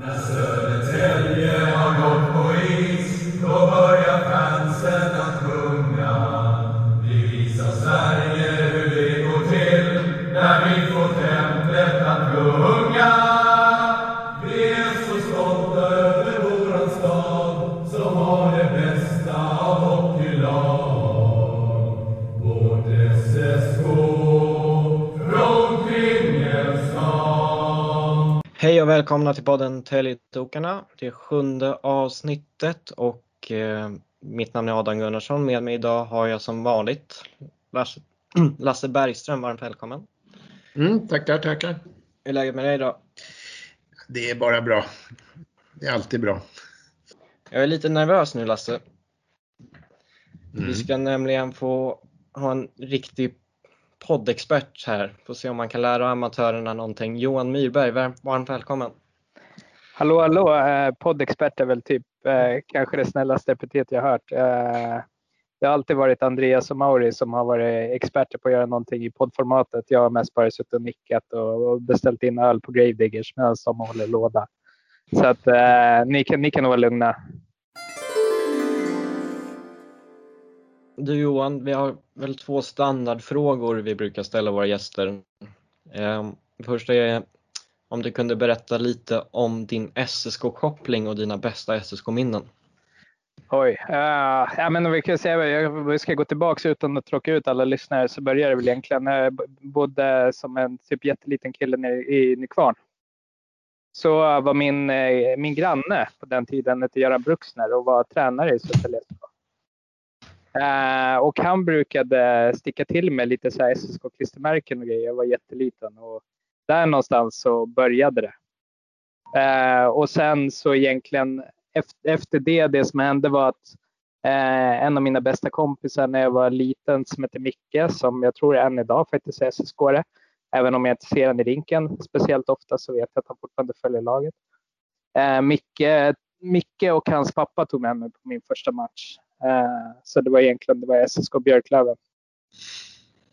När välkomna till podden Täljetokarna. Det är sjunde avsnittet och eh, mitt namn är Adam Gunnarsson. Med mig idag har jag som vanligt Lasse, Lasse Bergström. Varmt välkommen. Mm, tackar, tackar. Hur är läget med dig idag? Det är bara bra. Det är alltid bra. Jag är lite nervös nu Lasse. Mm. Vi ska nämligen få ha en riktig poddexpert här. Får se om man kan lära amatörerna någonting. Johan Myrberg, varmt, välkommen. Hallå, hallå! Eh, poddexpert är väl typ eh, kanske det snällaste epitet jag hört. Eh, det har alltid varit Andreas och Mauri som har varit experter på att göra någonting i poddformatet. Jag har mest bara suttit och nickat och, och beställt in öl på Gravediggers medan de håller låda. Så att eh, ni, kan, ni kan nog vara lugna. Du Johan, vi har väl två standardfrågor vi brukar ställa våra gäster. Eh, första är om du kunde berätta lite om din SSK-koppling och dina bästa SSK-minnen. Oj, uh, ja, men vi kan säga, jag vi ska gå tillbaka utan att tråka ut alla lyssnare så började det väl egentligen. Eh, när Jag bodde som en typ jätteliten kille nere i Nykvarn. Så eh, var min, min granne på den tiden hette Göran Bruxner och var tränare i Södertälje SK. Eh, och han brukade sticka till med lite så här SSK-klistermärken och grejer. Jag var jätteliten och där någonstans så började det. Eh, och sen så egentligen efter, efter det, det som hände var att Eh, en av mina bästa kompisar när jag var liten som heter Micke, som jag tror än idag faktiskt är SSK -are. Även om jag inte ser honom i rinken speciellt ofta så vet jag att han fortfarande följer laget. Eh, Micke, Micke och hans pappa tog med mig på min första match. Eh, så det var egentligen det var SSK Björklöven.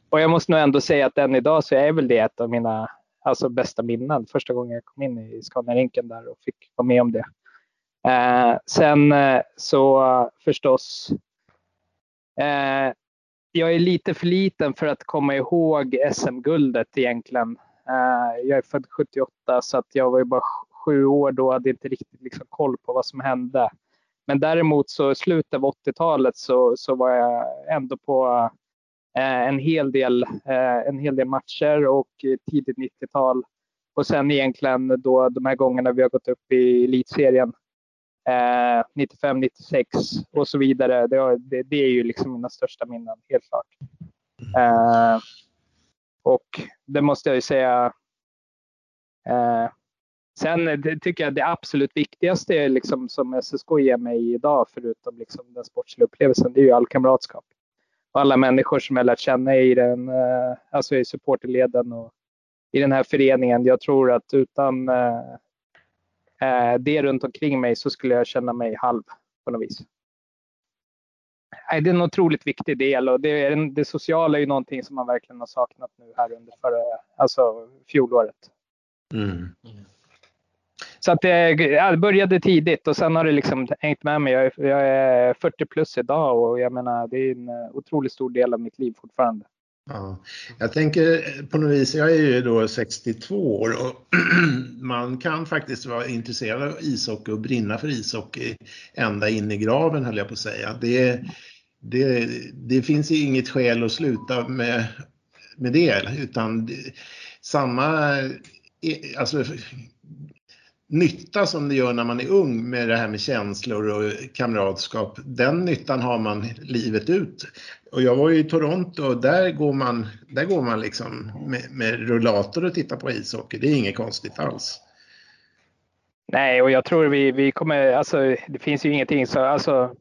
Och jag måste nog ändå säga att än idag så är väl det ett av mina alltså, bästa minnen. Första gången jag kom in i Scaniarinken där och fick vara med om det. Eh, sen eh, så förstås. Eh, jag är lite för liten för att komma ihåg SM-guldet egentligen. jag är född 78 så att jag var ju bara sju år då och hade inte riktigt liksom, koll på vad som hände. Men däremot så i slutet av 80-talet så, så var jag ändå på eh, en, hel del, eh, en hel del matcher och tidigt 90-tal. Och sen egentligen då de här gångerna vi har gått upp i elitserien. Eh, 95, 96 och så vidare. Det, det, det, är ju liksom mina största minnen, helt klart. Eh, och det måste jag ju säga. Eh, Sen det tycker jag det absolut viktigaste liksom, som SSK ger mig idag, förutom liksom, den sportsliga upplevelsen, det är ju all kamratskap. Och alla människor som jag lärt känna i, den, eh, alltså i supporterleden och i den här föreningen. Jag tror att utan eh, det runt omkring mig så skulle jag känna mig halv på något vis. Det är en otroligt viktig del och det, är, det sociala är ju någonting som man verkligen har saknat nu här under förra, alltså fjolåret. Mm. Så att det, jag började tidigt och sen har det liksom hängt med mig. Jag är, jag är 40 plus idag och jag menar det är en eh, otroligt stor del av mitt liv fortfarande. Ja, jag tänker eh, på något vis, jag är ju då 62 år och man kan faktiskt vara intresserad av ishockey och brinna för ishockey ända in i graven höll jag på att säga. Det, det, det finns ju inget skäl att sluta med, med det utan det, samma eh, alltså, nytta som det gör när man är ung med det här med känslor och kamratskap, den nyttan har man livet ut. Och jag var ju i Toronto och där går man, där går man liksom med, med rullator och tittar på ishockey. Det är inget konstigt alls. Nej, och jag tror vi, vi kommer, alltså det finns ju ingenting så, alltså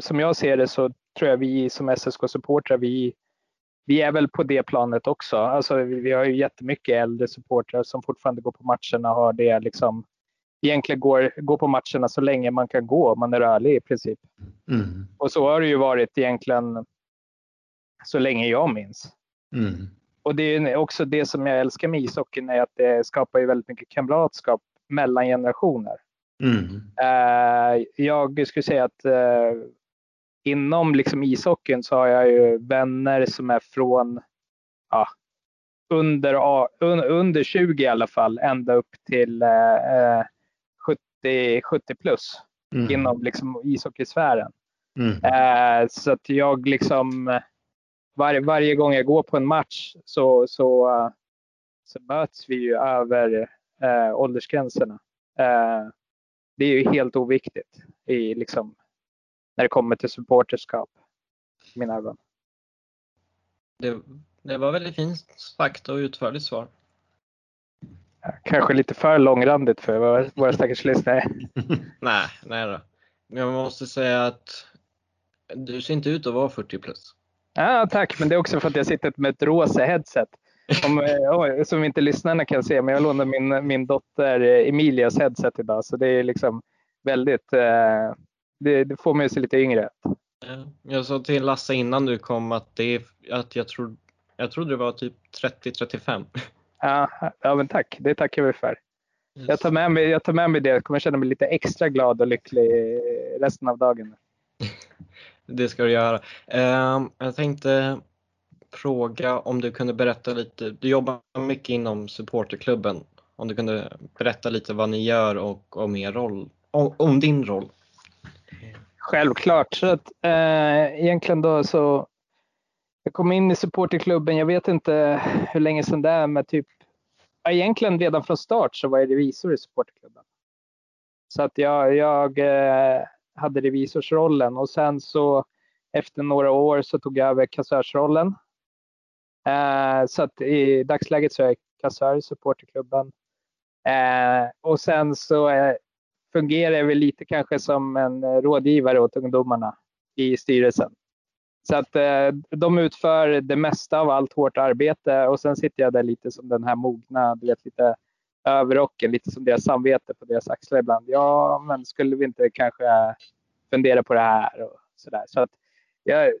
som jag ser det så tror jag vi som SSK-supportrar, vi, vi är väl på det planet också. Alltså vi har ju jättemycket äldre supportrar som fortfarande går på matcherna och har det liksom egentligen går, går på matcherna så länge man kan gå om man är rörlig i princip. Mm. Och så har det ju varit egentligen så länge jag minns. Mm. Och det är också det som jag älskar med ishockeyn är att det skapar ju väldigt mycket kamratskap mellan generationer. Mm. Eh, jag skulle säga att eh, inom liksom ishockeyn så har jag ju vänner som är från ja, under, un, under 20 i alla fall, ända upp till eh, 70, 70 plus Mm. inom liksom ishockeysfären. Mm. Eh, så att jag liksom var, varje gång jag går på en match så, så, eh, så möts vi ju över eh, åldersgränserna. Eh, det är ju helt oviktigt i, liksom, när det kommer till supporterskap. i Mina ögon. Det, det var väldigt fint sagt och utförligt svar. Kanske lite för långrandigt för våra, våra stackars lyssnare. Nej, nej då. Men jag måste säga att du ser inte ut att vara 40 plus. Ja, tack, men det är också för att jag sitter med ett rosa headset. Om, eh, som inte lyssnarna kan se, men jag lånade min, min dotter Emilias headset idag. Så det är liksom väldigt, eh, det, det får mig att se lite yngre ut. Jag sa till Lasse innan du kom att, det, att jag, trodde, jag trodde det var typ 30-35. Ja, ja, men tack. Det tackar vi för. Jag tar med mig, jag tar med mig det. Jag kommer känna mig lite extra glad och lycklig resten av dagen. Det ska du göra. Ehm, Jag tänkte fråga om du kunde berätta lite, du jobbar mycket inom supporterklubben. Om du kunde berätta lite vad ni gör och om er roll, om, om din roll. Självklart. Så att, eh, egentligen då så jag kom in i supporterklubben. Jag vet inte hur länge sedan det är, men typ ja, egentligen redan från start så var jag revisor i supporterklubben. Så att jag, jag eh, hade revisorsrollen och sen så efter några år så tog jag över kassörsrollen. Eh, så att i dagsläget så är jag kassör i supporterklubben. Eh, och sen så eh, fungerar jag väl lite kanske som en eh, rådgivare åt ungdomarna i styrelsen. Så att eh, de utför det mesta av allt hårt arbete och sen sitter jag där lite som den här mogna, du vet lite överrocken, lite som deras samvete på deras axlar ibland. Ja, men skulle vi inte kanske fundera på det här och sådär. Så att jag,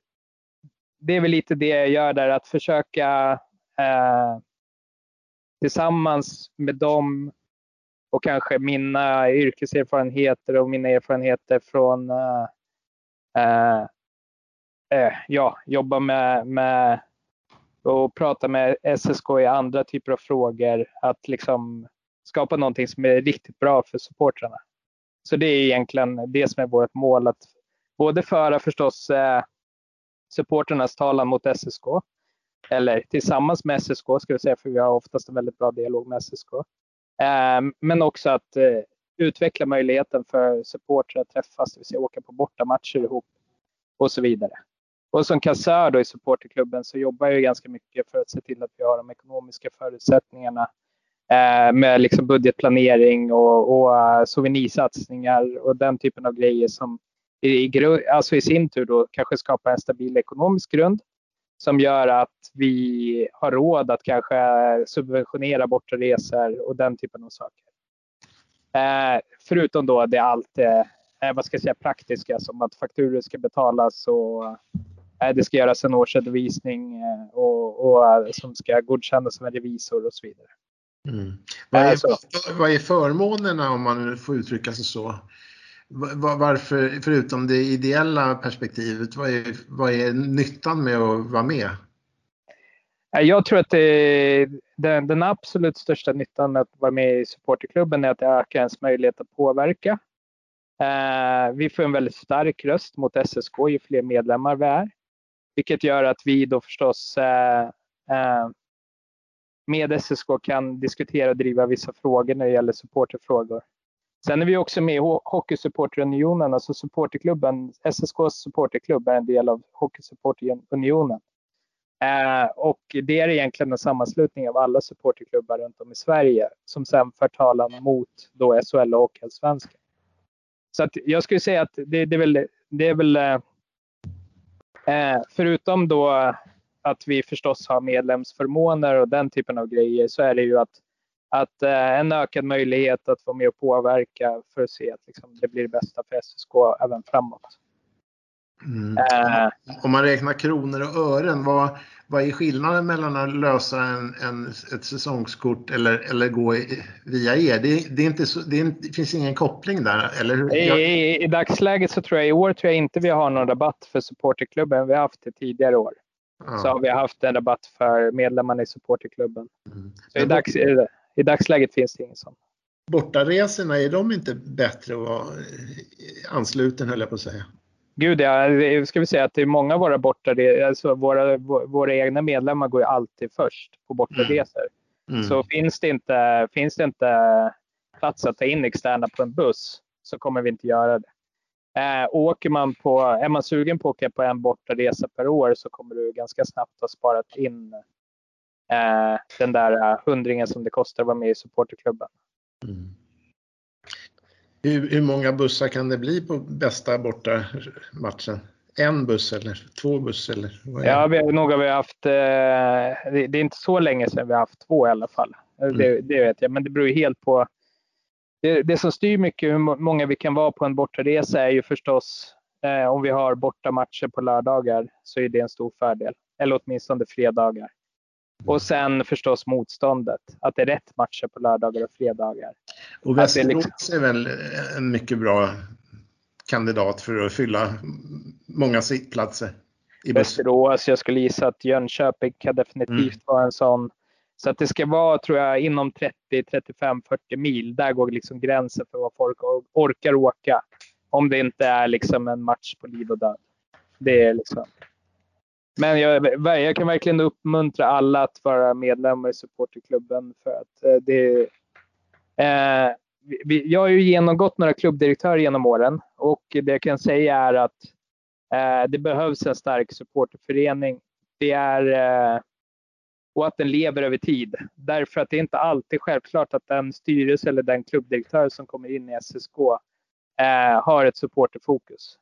det är väl lite det jag gör där, att försöka eh, tillsammans med dem och kanske mina yrkeserfarenheter och mina erfarenheter från eh, eh, Eh, ja, jobba med, med och prata med SSK i andra typer av frågor. Att liksom skapa någonting som är riktigt bra för supportrarna. Så det är egentligen det som är vårt mål. Att både föra förstås eh, supporternas talan mot SSK eller tillsammans med SSK ska vi säga, för vi har oftast en väldigt bra dialog med SSK. Eh, men också att eh, utveckla möjligheten för supportrar att träffas, det vill säga åka på bortamatcher ihop och så vidare. Och som kassör då i supporterklubben så jobbar jag ganska mycket för att se till att vi har de ekonomiska förutsättningarna eh, med liksom budgetplanering och, och eh, souvenirsatsningar och den typen av grejer som i, i, alltså i sin tur då kanske skapar en stabil ekonomisk grund som gör att vi har råd att kanske subventionera bortaresor och den typen av saker. Eh, förutom då det allt eh, eh, vad ska jag säga, praktiska som att fakturor ska betalas och det ska göras en årsredovisning eh, och, och eh, som ska godkännas av en revisor och så vidare. Mm. Vad, är, Alltså- vad är förmånerna om man får uttrycka sig så? Va- Varför, förutom det ideella perspektivet, vad är, vad är nyttan med att vara med? Jag tror att det, den, den absolut största nyttan med att vara med i supporterklubben är att det ökar ens möjlighet att påverka. Eh, vi får en väldigt stark röst mot SSK ju fler medlemmar vi är. Vilket gör att vi då förstås eh, eh, med SSK kan diskutera och driva vissa frågor när det gäller supporterfrågor. Sen är vi också med i Hockeysupporterunionen, alltså supporterklubben. SSKs supporterklubb är en del av Hockeysupporterunionen. Eh, och det är egentligen en sammanslutning av alla supporterklubbar runt om i Sverige som sen för talan mot då SHL och Hockeyallsvenskan. Så att jag skulle säga att det, det är väl, det är väl eh, eh, förutom då att vi förstås har medlemsförmåner och den typen av grejer så är det ju att, att eh, en ökad möjlighet att vara med och påverka för att se att liksom, det blir det bästa för SSK även framåt. Mm. Äh, Om man räknar kronor och ören, vad, vad är skillnaden mellan att lösa en, en, ett säsongskort eller, eller gå i, via er? Det, det, är inte så, det, är, det, finns ingen koppling där, eller hur? I, i, I, dagsläget så tror jag, i år tror jag inte vi har någon rabatt för supporterklubben. Vi har haft det tidigare år. Ja. Så har vi haft en rabatt för medlemmarna i supporterklubben. Mm. Så i, dags, i, i dagsläget finns det ingen sån. Bortaresorna, är de inte bättre att vara ansluten höll jag på att säga? Gud ja, ska vi säga att det är många av våra bortaresor, alltså våra, våra egna medlemmar går ju alltid först på bortaresor. Mm. Mm. Så finns det, inte, finns det inte plats att ta in externa på en buss så kommer vi inte göra det. Eh, åker man på, är man sugen på att åka på en bortaresa per år så kommer du ganska snabbt ha sparat in eh, den där hundringen som det kostar att vara med i supporterklubben. Mm. Hur, hur, många bussar kan det bli på bästa borta matchen? En buss eller två bussar? Eller ja, vi, nog har vi haft, eh, det, det, är inte så länge sedan vi har haft två i alla fall. Mm. Det, det, vet jag, men det beror ju helt på. Det, det, som styr mycket hur många vi kan vara på en bortaresa är ju förstås eh, om vi har bortamatcher på lördagar så är det en stor fördel. Eller åtminstone fredagar. Och sen förstås motståndet, att det är rätt matcher på lördagar och fredagar. Och Västerås liksom... är väl en mycket bra kandidat för att fylla många sittplatser? I Västerås, jag skulle gissa att Jönköping kan definitivt mm. vara en sån. Så att det ska vara, tror jag, inom 30, 35, 40 mil. Där går liksom gränsen för vad folk orkar åka. Om det inte är liksom en match på liv och död. Det är liksom... Men jag, jag, kan verkligen uppmuntra alla att vara medlemmar i supporterklubben för att eh, det eh, vi, jag har ju genomgått några klubbdirektörer genom åren och det jag kan säga är att eh, det behövs en stark supporterförening. Det är eh, och att den lever över tid. Därför att det är inte alltid självklart att den styrelse eller den klubbdirektör som kommer in i SSK eh, har ett supporterfokus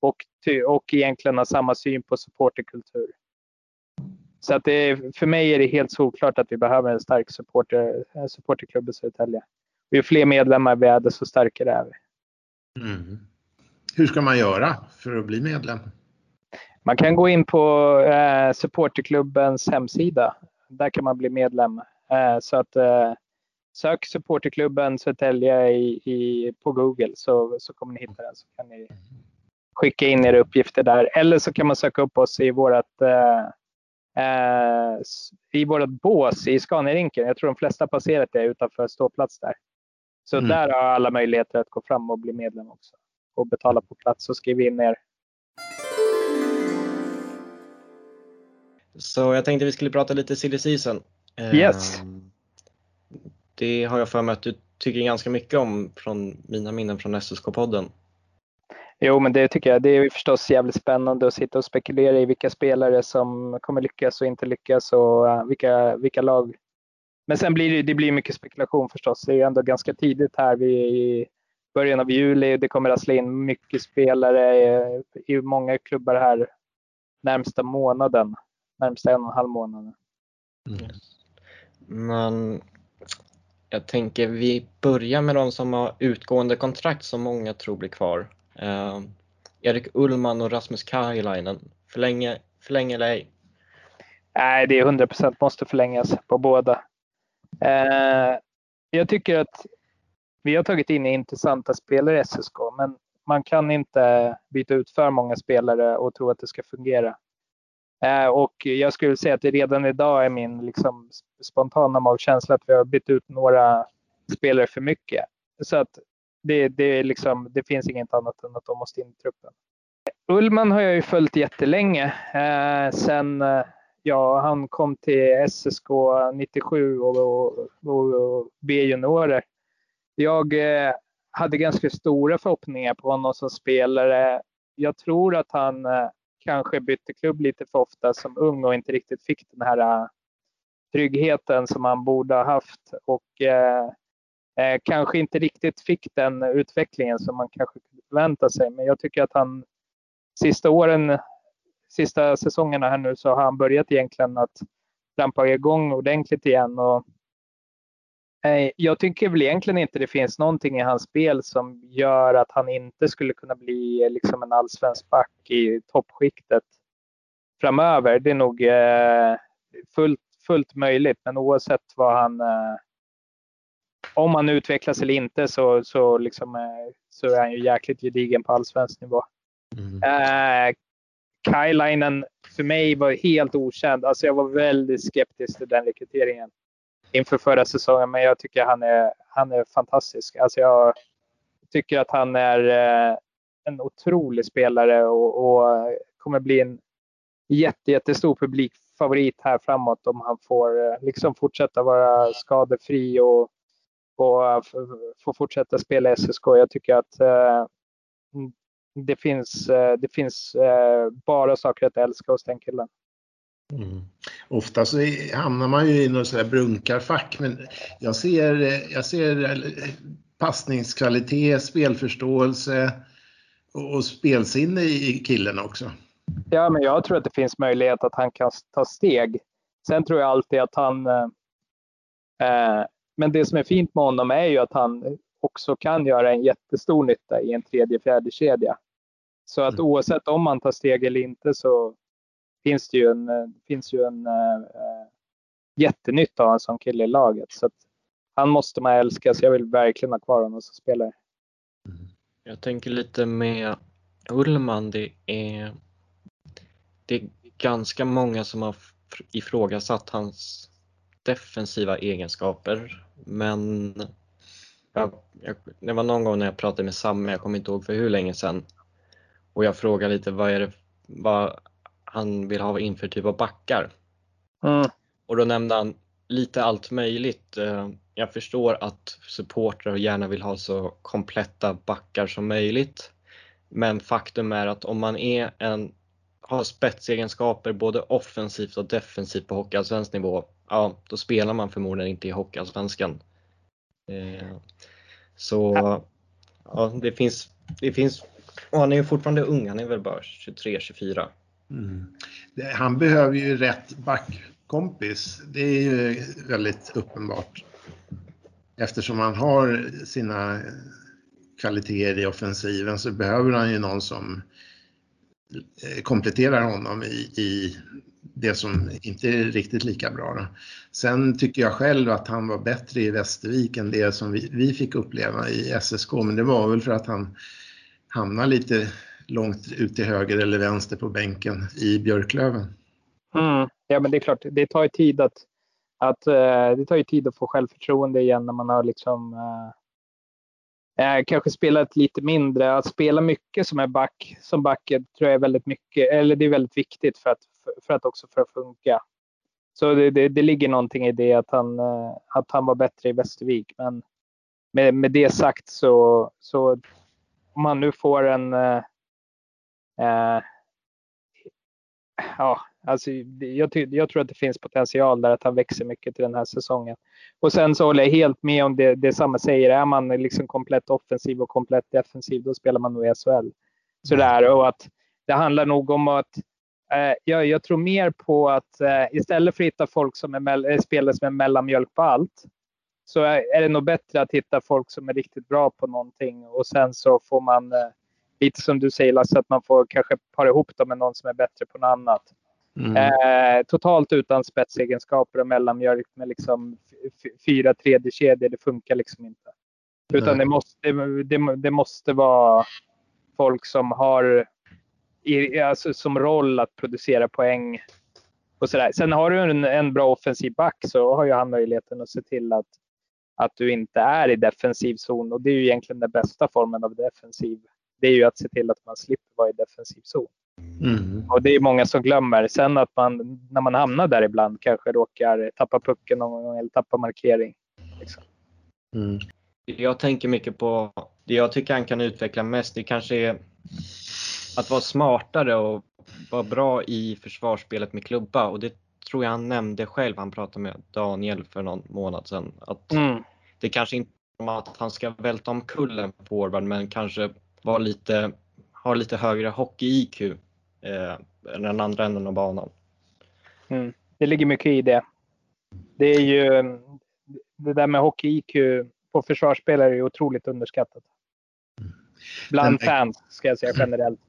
och, och egentligen har samma syn på supporterkultur. Så att det, för mig är det helt solklart att vi behöver en stark supporter, en supporterklubb i Södertälje. Ju fler medlemmar vi är, desto starkare är vi. Mm. Hur ska man göra för att bli medlem? Man kan gå in på eh, supporterklubbens hemsida. Där kan man bli medlem. Eh, så att eh, sök supporterklubben Södertälje i, i, på Google så, så kommer ni hitta den. Så kan ni skicka in era uppgifter där. Eller så kan man söka upp oss i vårt eh, i vårt bås i Scaniarinken. Jag tror de flesta passerat det utanför ståplats där. Så mm. där har alla möjligheter att gå fram och bli medlem också. Och betala på plats och skriva in er. Så jag tänkte vi skulle prata lite silly season. Yes. Ehm, det har jag för mig att du tycker ganska mycket om från mina minnen från SSK-podden. Jo, men det tycker jag. Det är förstås jävligt spännande att sitta och spekulera i vilka spelare som kommer lyckas och inte lyckas och vilka, vilka lag. Men sen blir det, det blir mycket spekulation förstås. Det är ändå ganska tidigt här. Vi är i början av juli. Det kommer rassla in mycket spelare i, i många klubbar här närmsta månaden. Närmsta en och en halv månad. Mm. Men jag tänker vi börjar med de som har utgående kontrakt som många tror blir kvar. Eh, Erik Ullman och Rasmus Kajlainen. förlänga, förlänga eller ej? Nej, det är 100% måste förlängas på båda. Eh, jag tycker att vi har tagit in intressanta spelare i SSK, men man kan inte byta ut för många spelare och tro att det ska fungera. Ehm, och jag skulle säga att det redan idag är min liksom, spontana magkänsla att vi har bytt ut några spelare för mycket. Så att det, det, liksom, det finns inget annat än att de måste in i truppen. Ullman har jag ju följt jättelänge. Eh, sen eh, ja, han kom till SSK 97 och, och, och, B-juniorer. Jag eh, hade ganska stora förhoppningar på honom som spelare. Jag tror att han eh, kanske bytte klubb lite för ofta som ung och inte riktigt fick den här eh, tryggheten som han borde ha haft. Och eh, Eh, kanske inte riktigt fick den utvecklingen som man kanske kunde förvänta sig. Men jag tycker att han sista åren, sista säsongerna här nu så har han börjat egentligen att trampa igång ordentligt igen. Och, Eh, jag tycker väl egentligen inte det finns någonting i hans spel som gör att han inte skulle kunna bli liksom en allsvensk back i toppskiktet framöver. Det är nog eh, fullt, fullt möjligt, men oavsett vad han eh, om han utvecklas eller inte så, så, liksom, så är han ju jäkligt gedigen på allsvensk nivå. Mm. Eh, Kailainen för mig var helt okänd. Alltså jag var väldigt skeptisk till den rekryteringen inför förra säsongen, men jag tycker han är, han är fantastisk. Alltså jag tycker att han är eh, en otrolig spelare och, och kommer bli en jätte, jättestor publikfavorit här framåt om han får eh, liksom fortsätta vara skadefri och, och få fortsätta spela SSK. Jag tycker att eh, det finns, det finns bara saker att älska hos den killen. Mm. Ofta så hamnar man ju i något sådär brunkarfack men jag ser, jag ser passningskvalitet, spelförståelse och spelsinne i killen också. Ja, men jag tror att det finns möjlighet att han kan ta steg. Sen tror jag alltid att han... Eh, eh men det som är fint med honom är ju att han också kan göra en jättestor nytta i en tredje, fjärde kedja. Så att mm. oavsett om man tar steg eller inte så finns det ju en, eh, finns ju en äh, jättenytta av en sån kille i laget. Så att han måste man älska, så jag vill verkligen ha kvar honom som spelare. Mm. Jag tänker lite med Ullman, det är, det är ganska många som har ifrågasatt hans defensiva egenskaper. Men jag, jag, det var någon gång när jag pratade med Samme, jag kommer inte ihåg för hur länge sedan, och jag frågade lite vad är det, vad han vill ha inför typ av backar. Mm. Och då nämnde han lite allt möjligt. Eh, jag förstår att supportrar gärna vill ha så kompletta backar som möjligt. Men faktum är att om man är en, har spetsegenskaper både offensivt och defensivt på Hockeyallsvensk nivå, ja då spelar man förmodligen inte i Hockeyallsvenskan. Eh, så ja, det finns, det finns, och han är ju fortfarande ung, han är väl bara 23-24. Mm. Han behöver ju rätt backkompis. Det är ju väldigt uppenbart. Eftersom han har sina kvaliteter i offensiven så behöver han ju någon som eh, Eh, kompletterar honom i, i det som inte är riktigt lika bra. Då. Sen tycker jag själv att han var bättre i Västervik än det som vi, vi fick uppleva i SSK, men det var väl för att han hamnade lite långt ut till höger eller vänster på bänken i Björklöven. Mm. Ja, men det är klart, det tar ju tid att, att eh, det tar ju tid att få självförtroende igen när man har liksom eh, Eh, kanske spelat lite mindre. Att spela mycket som är back, som back eh, tror jag är väldigt mycket, eller det är väldigt viktigt för att, för, för att också för att funka. Så det, det, det, ligger någonting i det att han, eh, att han var bättre i Västervik. Men med, med det sagt så, så om han nu får en Eh, eh ja, alltså, jag, jag, tror att det finns potential där att han växer mycket till den här säsongen. Och sen så håller jag helt med om det, det samma säger. Är man liksom komplett offensiv och komplett defensiv, då spelar man nog i SHL. Sådär, och att det handlar nog om att eh, jag, jag, tror mer på att eh, istället för att hitta folk som är eh, spelare som är mellanmjölk på allt, så är, är det nog bättre att hitta folk som är riktigt bra på någonting och sen så får man eh, lite som du säger Lasse, att man får kanske para ihop dem med någon som är bättre på något annat. Mm. Eh, totalt utan spetsegenskaper och mellanmjölk med liksom fyra kedjor det funkar liksom inte. Utan det måste, det, det, måste vara folk som har i, alltså, som roll att producera poäng. Och sådär. Sen har du en, en bra offensiv back så har ju han möjligheten att se till att, att du inte är i defensiv zon och det är ju egentligen den bästa formen av defensiv det är ju att se till att man slipper vara i defensiv zon. Mm. Och det är många som glömmer. Sen att man, när man hamnar där ibland, kanske råkar tappa pucken någon gång eller tappa markering. Liksom. Mm. Jag tänker mycket på, det jag tycker han kan utveckla mest, det kanske är att vara smartare och vara bra i försvarsspelet med klubba. Och det tror jag han nämnde själv, han pratade med Daniel för någon månad sedan. Att mm. Det kanske inte är om att han ska välta omkull en forward, men kanske var lite, har lite högre hockey-IQ eh, den andra änden av banan. Mm. Det ligger mycket i det. Det är ju det där med hockey-IQ på försvarsspelare är otroligt underskattat. Bland Men- fans, ska jag säga generellt.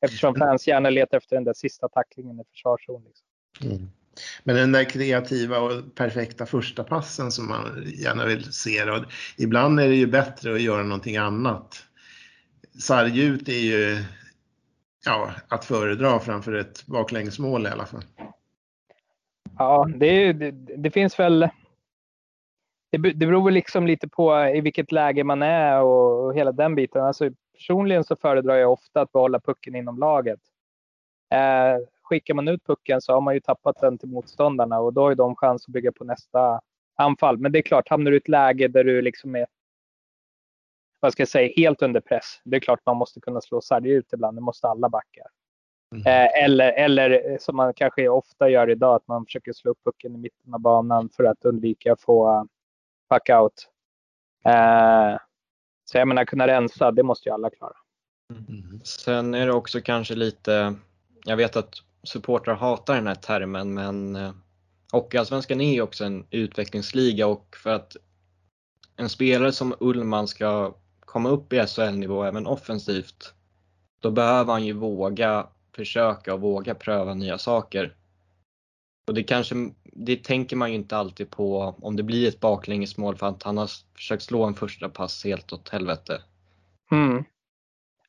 Eftersom fans gärna letar efter den där sista tacklingen i försvarszon. Liksom. Mm. Men den där kreativa och perfekta första passen som man gärna vill se. Och ibland är det ju bättre att göra någonting annat. Sarg ut är ju ja, att föredra framför ett baklängesmål i alla fall. Ja, det, det, det finns väl... Det, det beror väl liksom lite på eh, i vilket läge man är och, och hela den biten. Alltså, personligen så föredrar jag ofta att behålla pucken inom laget. Eh, skickar man ut pucken så har man ju tappat den till motståndarna och då har ju de chans att bygga på nästa anfall. Men det är klart, hamnar du i ett läge där du liksom är vad ska jag säga, helt under press. Det är klart man måste kunna slå sarg ut ibland. Det måste alla backar. Mm. Eh, eller, eller eh, som man kanske ofta gör idag, att man försöker slå upp pucken i mitten av banan för att undvika att få uh, puck out. Eh, så jag menar, kunna rensa, det måste ju alla klara. Mm. Sen är det också kanske lite, jag vet att supportrar hatar den här termen men eh, Hockeyallsvenskan är ju också en utvecklingsliga och för att en spelare som Ullman ska komma upp i SHL-nivå även offensivt, då behöver han ju våga försöka och våga pröva nya saker. Och det kanske, det tänker man ju inte alltid på om det blir ett baklängesmål för att han har försökt slå en första pass helt åt helvete. Mm.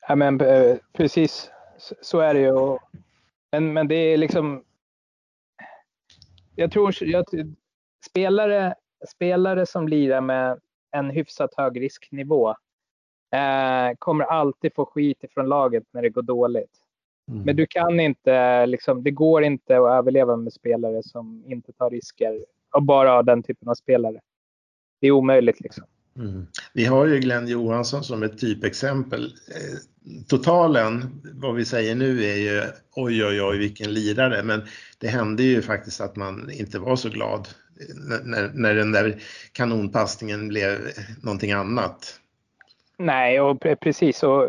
Ja, men, eh, precis, så, är det ju. Men, men det är liksom... Jag tror jag, spelare, spelare som lirar med en hyfsat hög risknivå eh, kommer alltid få skit ifrån laget när det går dåligt. Mm. Men du kan inte, liksom, det går inte att överleva med spelare som inte tar risker och bara ha den typen av spelare. Det är omöjligt liksom. Mm. Vi har ju Glenn Johansson som ett typexempel. Eh, Totalen, vad vi säger nu är ju oj oj oj vilken lirare, men det hände ju faktiskt att man inte var så glad när- när, när den där kanonpassningen blev någonting annat. Nej, och pre- precis. Och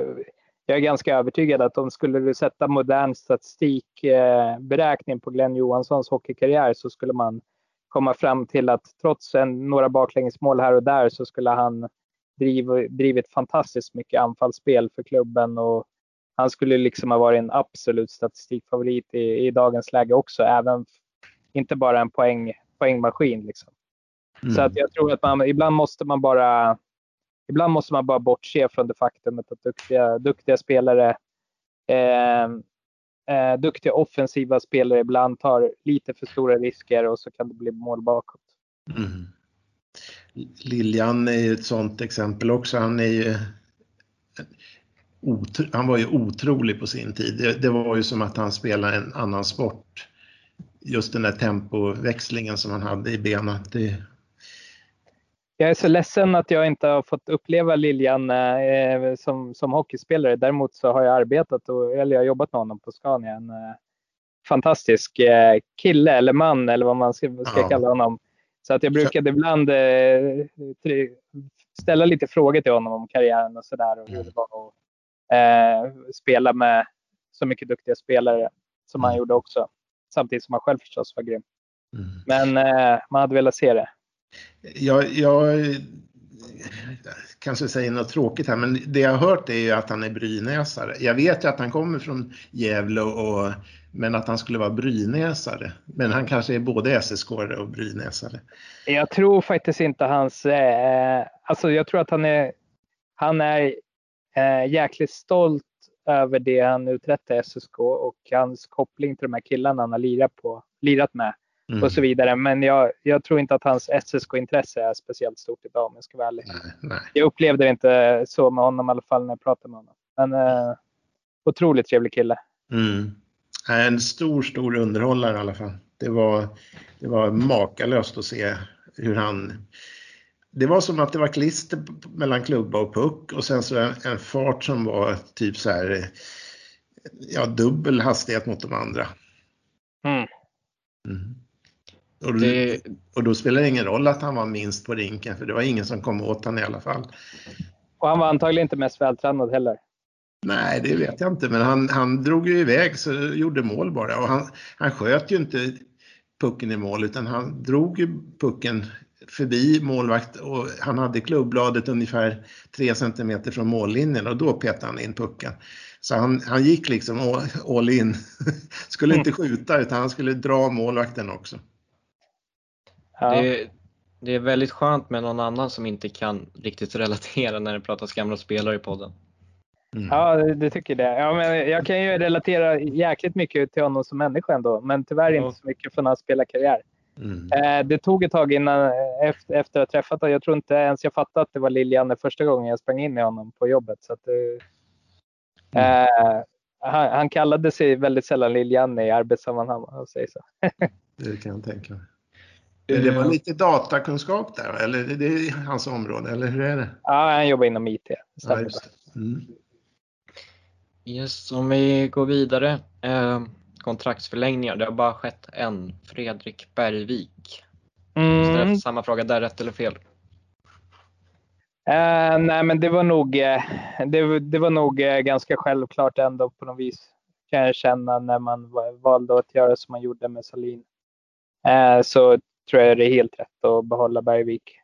jag är ganska övertygad att om skulle du sätta modern statistikberäkning på Glenn Johanssons hockeykarriär så skulle man komma fram till att trots en, några baklängesmål här och där så skulle han driv, drivit fantastiskt mycket anfallsspel för klubben och han skulle liksom ha varit en absolut statistikfavorit i, i dagens läge också, även inte bara en poäng, poängmaskin. Liksom. Mm. Så att jag tror att man, ibland måste man bara Ibland måste man bara bortse från det faktumet att duktiga, duktiga spelare, eh, eh, duktiga offensiva spelare ibland tar lite för stora risker och så kan det bli mål bakåt. Mm. Liljan är ju ett sådant exempel också. Han är ju han var ju otrolig på sin tid. Det, det var ju som att han spelade en annan sport. Just den där tempoväxlingen som han hade i benen. Det, jag är så ledsen att jag inte har fått uppleva Liljan eh, som, som hockeyspelare. Däremot så har jag arbetat och, eller jag har jobbat med honom på Scania. En eh, fantastisk eh, kille eller man eller vad man ska, ska Ja. kalla honom. Så att jag brukade ibland eh, tri- ställa lite frågor till honom om karriären och sådär och hur Mm. det var att eh, spela med så mycket duktiga spelare som han Mm. gjorde också. Samtidigt som han själv förstås var grym. mm. Men eh, man hade velat se det. Jag, jag kanske säger något tråkigt här, men det jag har hört är ju att han är brynäsare. Jag vet ju att han kommer från Gävle, och, men att han skulle vara brynäsare. Men han kanske är både SSK och brynäsare. Jag tror faktiskt inte hans... Eh, alltså jag tror att han är, han är eh, jäkligt stolt över det han uträttar i SSK och hans koppling till de här killarna han har lirat, på, lirat med Mm. och så vidare. Men jag, jag tror inte att hans SSK-intresse är speciellt stort idag om jag ska vara ärlig. Nej, nej. Jag upplevde det inte så med honom i alla fall när jag pratade med honom. Men eh, otroligt trevlig kille. Mm. En stor, stor underhållare i alla fall. Det var, det var makalöst att se hur han... Det var som att det var klister mellan klubba och puck och sen så en, en fart som var typ så här, ja, dubbel hastighet mot de andra. Mm. Mm. Och, då, Det, och då spelar det ingen roll att han var minst på rinken för det var ingen som kom åt honom i alla fall. Och han var antagligen inte mest vältränad heller. Nej, det vet jag inte, men han, han drog ju iväg så gjorde mål bara och han, han sköt ju inte pucken i mål utan han drog ju pucken förbi målvakt och han hade klubbladet ungefär tre centimeter från mållinjen och då petade han in pucken. Så han, han gick liksom all, all in. skulle inte skjuta utan han skulle dra målvakten också. Ja. Det, det, är väldigt skönt med någon annan som inte kan riktigt relatera när det pratas gamla spelare i podden. Mm. Ja, det tycker det. Ja, men jag kan ju relatera jäkligt mycket till honom som människa ändå, men tyvärr mm. inte så mycket från hans spelarkarriär. Mm. Eh, det tog ett tag innan, efter, efter att ha träffat honom. Jag tror inte ens jag fattade att det var Lilianne första gången jag sprang in i honom på jobbet. Så att, mm. eh, han, han, kallade sig väldigt sällan Lilianne i arbetssammanhang. Säger så. det kan jag tänka mig. Det var lite datakunskap där, eller det är hans område, eller hur är det? Ja, han jobbar inom IT. Ja, mm. Yes, om vi går vidare. Eh, kontraktsförlängningar, det har bara skett en. Fredrik Bergvik. Mm. Samma fråga där, rätt eller fel? Uh, nej, men det var nog, uh, det, det, var nog uh, ganska självklart ändå på något vis. Kan jag känna när man valde att göra som man gjorde med Salin. så tror jag det är helt rätt att behålla Bergvik.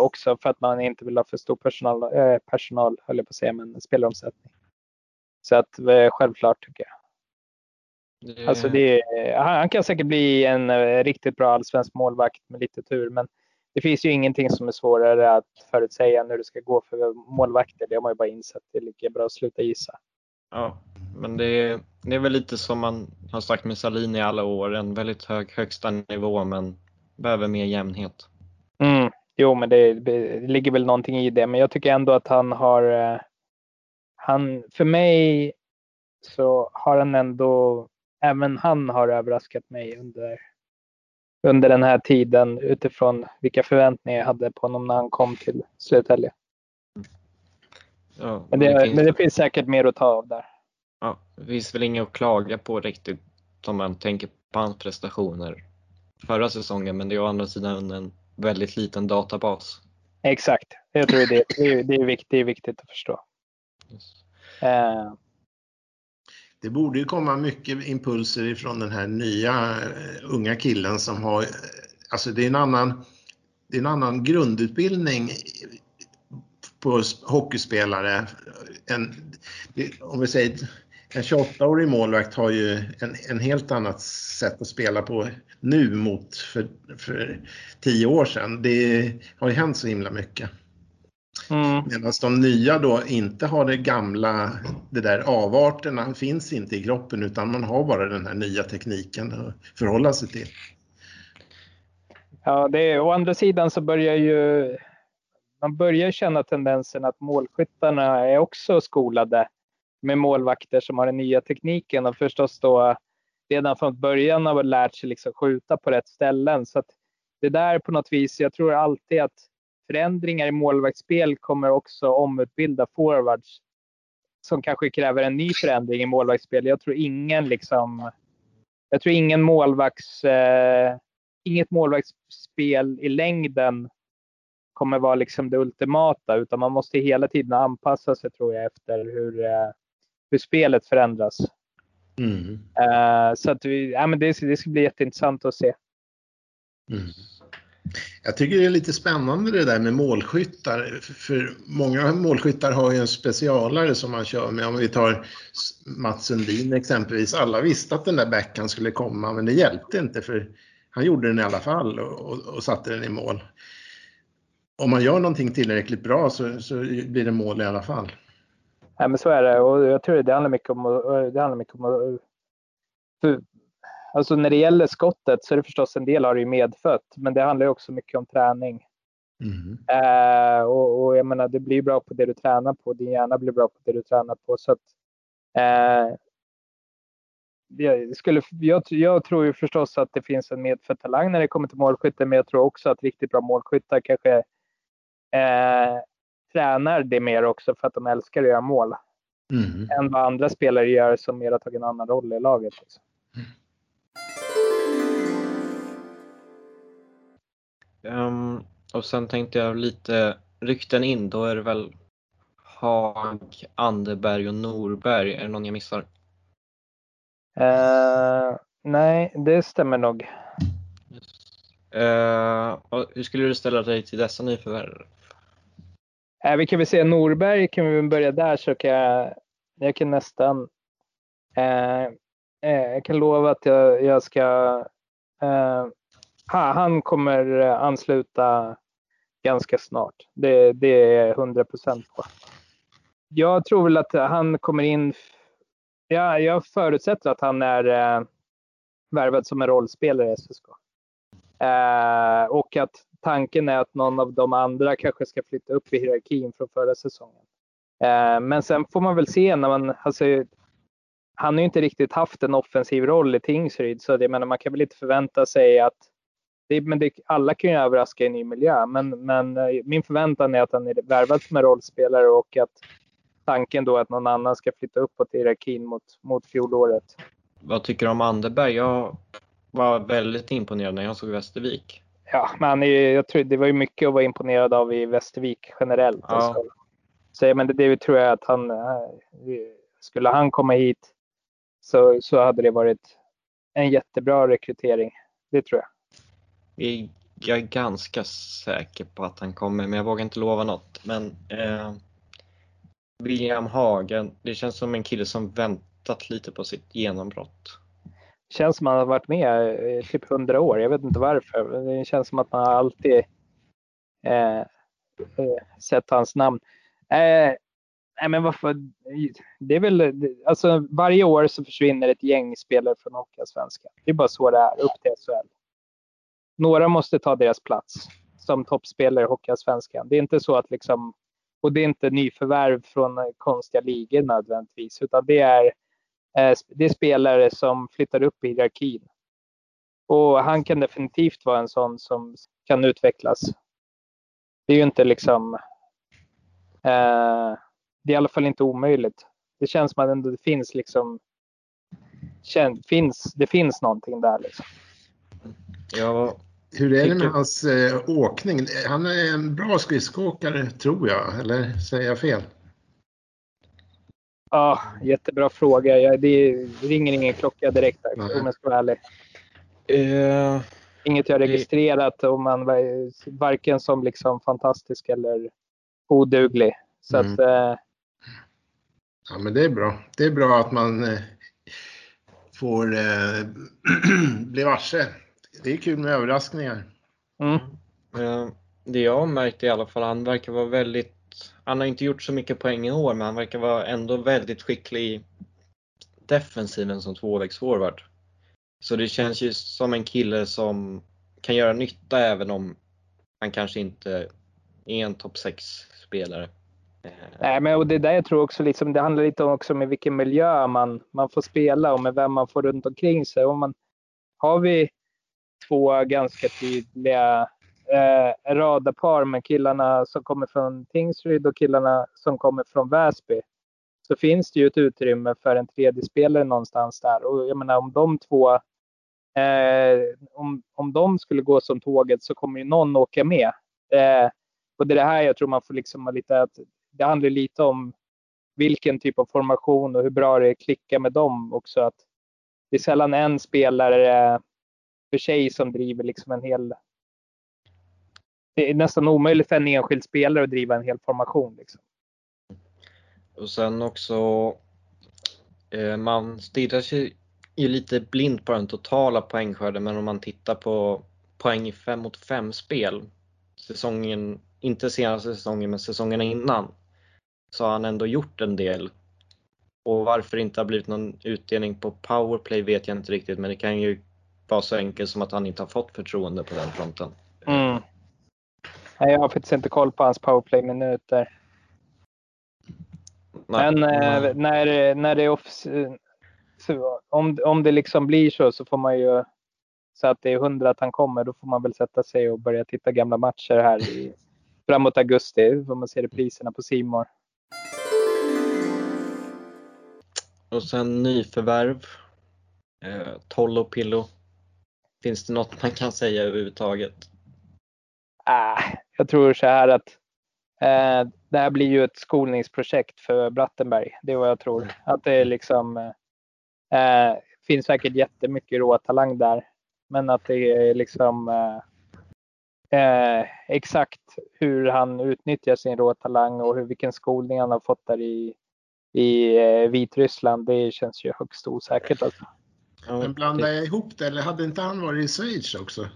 också för att man inte vill ha för stor personal, personal höll jag på att säga, men spelaromsättning. Så att självklart tycker jag. Det... Alltså det, han kan säkert bli en eh, riktigt bra allsvensk målvakt med lite tur, men det finns ju ingenting som är svårare att förutsäga när det ska gå för målvakter. Det har man ju bara insett. Det är lika bra att sluta gissa. Ja, men det är, det är väl lite som man har sagt med Salin i alla år. En väldigt hög högsta nivå, men behöver mer jämnhet. Mm, jo, men det, det ligger väl någonting i det, men jag tycker ändå att han har eh, han, för mig så har han ändå även han har överraskat mig under, under den här tiden utifrån vilka förväntningar jag hade på honom när han kom till Södertälje. Ja, men, det, det finns... men det finns säkert mer att ta av där. Det finns väl inget att klaga på riktigt om man tänker på hans prestationer förra säsongen, men det är å andra sidan en väldigt liten databas. Exakt, jag tror det, det, är, det, är, viktigt, det är viktigt att förstå. Yes. Eh, det borde ju komma mycket impulser ifrån den här nya uh, unga killen som har, uh, alltså det är en annan, det är en annan grundutbildning på hockeyspelare. En, det, om vi säger en 28-årig målvakt har ju en, en helt annat sätt att spela på nu mot för, för tio år sedan. Det har ju hänt så himla mycket. Mm. Medan de nya då inte har det gamla, det där avarterna finns inte i kroppen utan man har bara den här nya tekniken att förhålla sig till. Ja, det är, å andra sidan så börjar ju man börjar känna tendensen att målskyttarna är också skolade med målvakter som har den nya tekniken och förstås då redan från början har lärt sig liksom skjuta på rätt ställen. Så att det där på något vis, jag tror alltid att förändringar i målvaktsspel kommer också omutbilda forwards som kanske kräver en ny förändring i målvaktsspel. Jag tror ingen liksom, jag tror ingen målvakts, eh, inget målvaktsspel i längden kommer vara liksom det ultimata, utan man måste hela tiden anpassa sig tror jag efter hur, eh, hur spelet förändras. Mm. Uh, så att vi, ja, men det, det ska bli jätteintressant att se. Mm. Jag tycker det är lite spännande det där med målskyttar. För många målskyttar har ju en specialare som man kör med. Om vi tar Mats Sundin exempelvis. Alla visste att den där backhand skulle komma men det hjälpte inte för han gjorde den i alla fall och, och, och satte den i mål. Om man gör någonting tillräckligt bra så, så blir det mål i alla fall. Ja, men så är det och jag tror det handlar mycket om, det handlar mycket om för Alltså när det gäller skottet så är det förstås en del av det medfött, men det handlar också mycket om träning. Mm. Eh, och, och, jag menar, det blir bra på det du tränar på. Din hjärna blir bra på det du tränar på. Så att, eh, jag, skulle, jag, jag, tror ju förstås att det finns en medfödd talang när det kommer till målskytte, men jag tror också att riktigt bra målskyttar kanske eh, tränar det mer också för att de älskar att göra mål. Mm. Än vad andra spelare gör som mer har tagit en annan roll i laget. Liksom. Mm. Um, och sen tänkte jag lite rykten in, då är det väl Hag, Anderberg och Norberg. Är det någon jag missar? Uh, nej, det stämmer nog. Yes. Eh, hur skulle du ställa dig till dessa nyförvärv? Eh, vi kan väl säga Norberg, kan vi börja där så kan jag, jag kan nästan, eh, eh, jag kan lova att jag, jag ska, eh, han kommer ansluta ganska snart. Det, det är 100 procent på. Jag tror väl att han kommer in, ja, jag förutsätter att han är eh, värvad som en rollspelare i SSK. Eh, och att tanken är att någon av de andra kanske ska flytta upp i hierarkin från förra säsongen. Eh, men sen får man väl se när man, alltså, han har ju inte riktigt haft en offensiv roll i Tingsryd så det, menar, man kan väl inte förvänta sig att det, men det, alla kan ju överraska i en ny miljö, men, men eh, min förväntan är att han är värvad som en rollspelare och att tanken då att någon annan ska flytta uppåt i hierarkin mot, mot fjolåret. Vad tycker du om Anderberg? Jag var väldigt imponerad när jag såg Västervik. Ja, men jag tror det var ju mycket att vara imponerad av i Västervik generellt. Ja. Alltså. Så, men det, det tror jag att han, eh, skulle han komma hit så, så hade det varit en jättebra rekrytering. Det tror jag. Jag är ganska säker på att han kommer, men jag vågar inte lova något. Men eh, William Hagen, det känns som en kille som väntat lite på sitt genombrott. Känns som att man har varit med i typ hundra år. Jag vet inte varför. Det känns som att man alltid eh, eh, sett hans namn. Eh, nej men varför? Det är väl, alltså varje år så försvinner ett gäng spelare från Hockeyallsvenskan. Det är bara så det är upp till SHL några måste ta deras plats som toppspelare i Hockeyallsvenskan. Det är inte så att liksom, och det är inte nyförvärv från konstiga ligor nödvändigtvis, utan det är, det är spelare som flyttar upp i hierarkin. Och han kan definitivt vara en sån som kan utvecklas. Det är ju inte liksom, eh, det är i alla fall inte omöjligt. Det känns som att ändå det finns liksom, finns, det finns någonting där liksom. Ja, hur är det med hans eh, åkning? Han är en bra skridskoåkare tror jag, eller säger jag fel? Ja, jättebra fråga. Jag, det ringer ingen klocka direkt där, om jag ska vara ärlig. Uh, Inget jag registrerat om man varken som liksom fantastisk eller oduglig. Så mm. att, uh, ja, men det är bra. Det är bra att man uh, får bli varse det är kul med överraskningar. Mm. Det jag har märkt i alla fall, han verkar vara väldigt, han har inte gjort så mycket poäng i år, men han verkar vara ändå väldigt skicklig i defensiven som tvåvägsforward. Så det känns ju som en kille som kan göra nytta även om han kanske inte är en topp 6-spelare. Nej, men och det där jag tror också liksom, det handlar lite också om i vilken miljö man, man får spela och med vem man får runt omkring sig. Om man, har vi två ganska tydliga eh, radarpar med killarna som kommer från Tingsryd och killarna som kommer från Väsby. Så finns det ju ett utrymme för en tredje spelare någonstans där. Och jag menar om de två, eh, om, om de skulle gå som tåget så kommer ju någon åka med. Eh, och det är det här jag tror man får liksom lite att det handlar lite om vilken typ av formation och hur bra det klickar med dem också. Att det är sällan en spelare eh, för sig som driver liksom en hel... Det är nästan omöjligt för en enskild spelare att driva en hel formation. Liksom. Och sen också, eh, man stirrar sig ju lite blind på den totala poängskörden men om man tittar på poäng i 5 mot 5 spel, säsongen, inte senaste säsongen men säsongerna innan, så har han ändå gjort en del. Och varför det inte har blivit någon utdelning på powerplay vet jag inte riktigt men det kan ju vara så enkelt som att han inte har fått förtroende på den fronten. Mm. Nej, jag har faktiskt inte koll på hans powerplay-minuter. Men eh, när, när det off, om, om det liksom blir så så får man ju så att det är hundra att han kommer, då får man väl sätta sig och börja titta gamla matcher här i, framåt augusti. Får man se repriserna på Simor. Och sen nyförvärv. Eh, Tollo Pillo. Finns det något man kan säga överhuvudtaget? Äh, jag tror så här att eh, det här blir ju ett skolningsprojekt för Brattenberg. Det är vad jag tror. Att det är liksom eh, finns säkert jättemycket råtalang där. Men att det är liksom eh, eh, exakt hur han utnyttjar sin råtalang och hur, vilken skolning han har fått där i, i eh, Vitryssland, det känns ju högst osäkert. Alltså. Men blandar jag ihop det eller hade inte han varit i Schweiz också?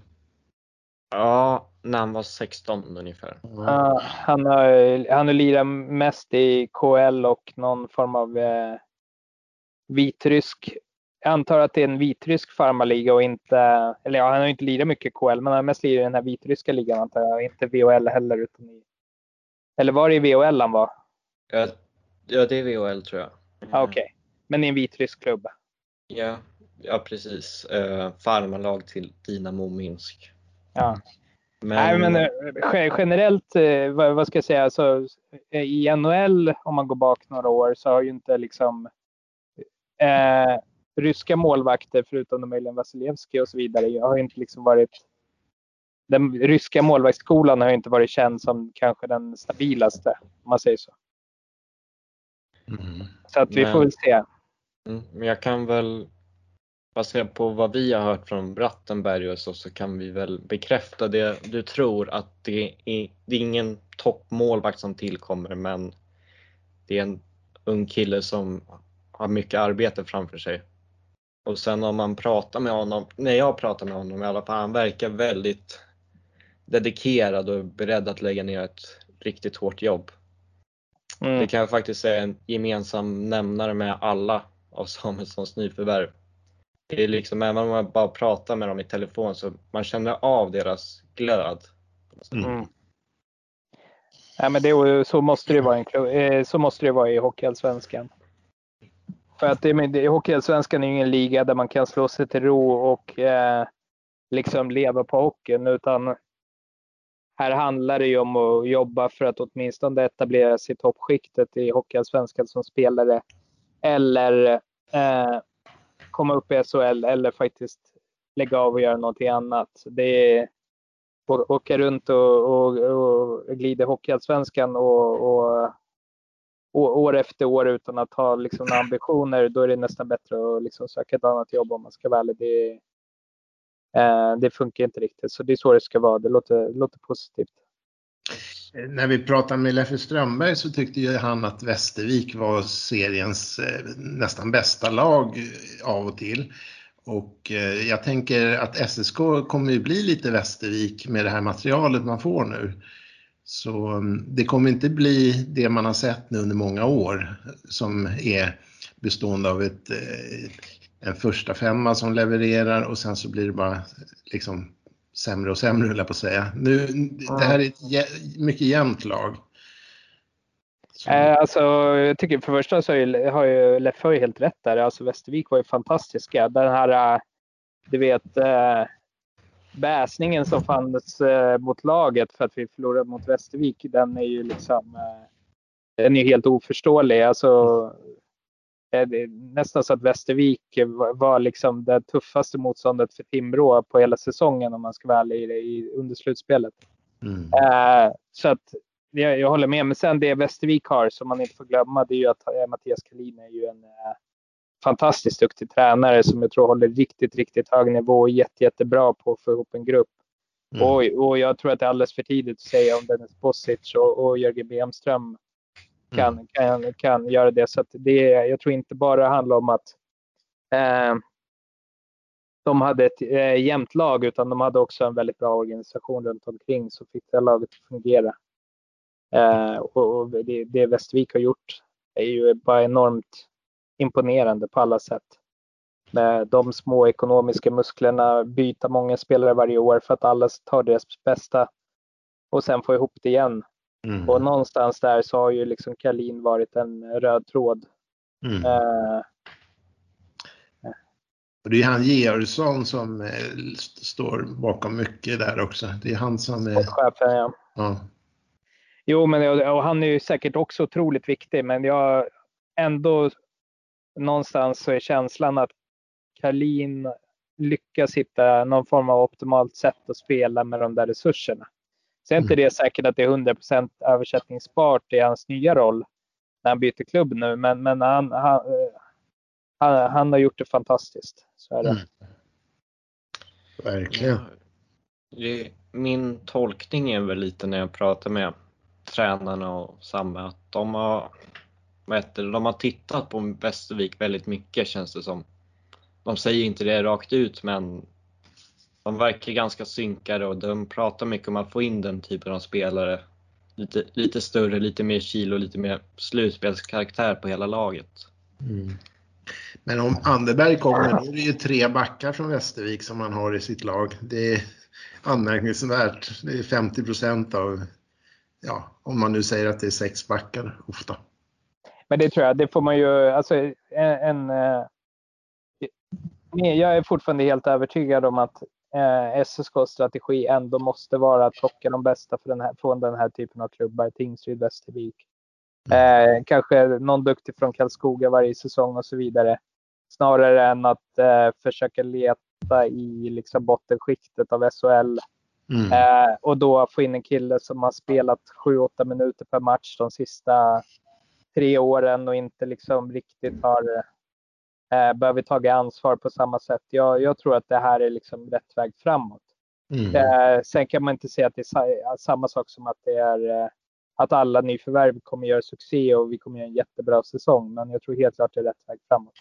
Ja, när han var 16 ungefär. Uh, han, har, han har lirat mest i KL och någon form av eh, vitrysk. Jag antar att det är en vitrysk farmarliga och inte, eller ja, han har inte lirat mycket KL, men han har mest lirat i den här vitryska ligan antar jag, inte VHL heller. Utan i, eller var det i VHL han var? Ja, ja det är VHL tror jag. Ah, Okej, okay. men i en vitrysk klubb? Ja, ja precis. Uh, farmarlag till Dinamo Minsk. Ja. Men... Nej, men eh, generellt, eh, vad ska jag säga, alltså, i NHL om man går bak några år så har ju inte liksom eh, ryska målvakter, förutom möjligen Vasilevski och så vidare, har inte liksom varit den ryska målvaktsskolan har inte varit känd som kanske den stabilaste, om man säger så. Mm. Så att vi men, får väl se. Mm, men jag kan väl baserat på vad vi har hört från Brattenberg och så, så kan vi väl bekräfta det du tror att det är, det är ingen toppmålvakt som tillkommer men det är en ung kille som har mycket arbete framför sig. Och sen om man pratar med honom, när jag pratar med honom i alla fall, han verkar väldigt dedikerad och beredd att lägga ner ett riktigt hårt jobb. Mm. Det kan jag faktiskt säga är en gemensam nämnare med alla av Samuelssons nyförvärv. Det är liksom, även om man bara pratar med dem i telefon så man känner av deras glöd. Mm. Ja, men det, så, måste det vara en, eh, så måste det vara i Hockeyallsvenskan. För att det, det, Hockeyallsvenskan är ju ingen liga där man kan slå sig till ro och eh, liksom leva på hockeyn. Utan här handlar det ju om att jobba för att åtminstone etablera sig i toppskiktet i Hockeyallsvenskan som spelare. Eller eh, komma upp i SHL eller faktiskt lägga av och göra någonting annat. Det är åka runt och, och, och glida Hockeyallsvenskan och, och, och, år efter år utan att ha liksom ambitioner, då är det nästan bättre att liksom söka ett annat jobb om man ska vara ärlig. Det, eh, det funkar inte riktigt, så det är så det ska vara. Det låter, låter positivt. När vi pratade med Leffe Strömberg så tyckte ju han att Västervik var seriens eh, nästan bästa lag eh, av och till. Och eh, jag tänker att SSK kommer ju bli lite Västervik med det här materialet man får nu. Så mm, det kommer inte bli det man har sett nu under många år som är bestående av ett, en första femma som levererar och sen så blir det bara liksom sämre och sämre höll jag på att säga. Nu, Det här är ett mycket jämnt lag. Eh, alltså, jag tycker för det första så har ju Leffe helt rätt där. Alltså Västervik var ju fantastiska. Den här, eh, du vet, eh, bäsningen som fanns mot laget för att vi förlorade mot Västervik, den är ju liksom den är helt oförståelig. Alltså, nästan så att Västervik var liksom det tuffaste motståndet för Timrå på hela säsongen om man ska vara ärlig i, under slutspelet. Mm. Uh, så att jag, jag, håller med. Men sen det Västervik har som man inte får glömma det är ju att uh, Mattias Kalin är ju en fantastiskt duktig tränare som jag tror håller riktigt, riktigt hög nivå och jätte, jättebra på att få ihop en grupp. Mm. Och, och jag tror att det är alldeles för tidigt att säga om Dennis Bosic och, och Jörgen Bemström kan, mm. kan, kan göra det. Så det, jag tror inte bara handlar om att eh, de hade ett eh, jämnt lag utan de hade också en väldigt bra organisation runt omkring som fick det laget att fungera. Eh, och, och det, det Västervik har gjort är ju bara enormt imponerande på alla sätt. Med de små ekonomiska musklerna, byta många spelare varje år för att alla tar deras bästa och sen få ihop det igen Mm. Och någonstans där så har ju liksom Kalin varit en röd tråd. Mm. Uh, och det är han Georgsson som eh, står bakom mycket där också. Det är han som är... Chefen, ja. ja. Jo, men och han är ju säkert också otroligt viktig, men jag ändå någonstans så är känslan att Kalin lyckas hitta någon form av optimalt sätt att spela med de där resurserna. Sen är inte mm. det säkert att det är 100% översättningsbart i hans nya roll när han byter klubb nu, men, men han, han, han, han har gjort det fantastiskt. Så är det. Mm. Verkligen. Det, min tolkning är väl lite när jag pratar med tränarna och samma att de har, vet du, de har tittat på Västervik väldigt mycket känns det som. De säger inte det rakt ut men de verkar ganska synkade och de pratar mycket om att få in den typen av spelare. Lite, lite större, lite mer kilo, lite mer slutspelskaraktär på hela laget. Mm. Men om Anderberg kommer, då är det ju tre backar från Västervik som man har i sitt lag. Det är anmärkningsvärt. Det är 50 procent av, ja, om man nu säger att det är sex backar ofta. Men det tror jag, det får man ju, alltså en, en eh, jag är fortfarande helt övertygad om att eh, SSKs strategi ändå måste vara att plocka de bästa den här, från den här typen av klubbar, Tingsryd, Västervik. Eh, kanske någon duktig från Karlskoga varje säsong och så vidare. Snarare än att eh, försöka leta i liksom, bottenskiktet av SHL. Mm. Eh, och då få in en kille som har spelat 7-8 minuter per match de sista tre åren och inte liksom riktigt har eh, behöver tagit ansvar på samma sätt. Jag, jag, tror att det här är liksom rätt väg framåt. Mm. Eh, sen kan man inte säga att det är samma sak som att det är eh, att alla nyförvärv kommer göra succé och vi kommer göra en jättebra säsong. Men jag tror helt klart det är rätt väg framåt.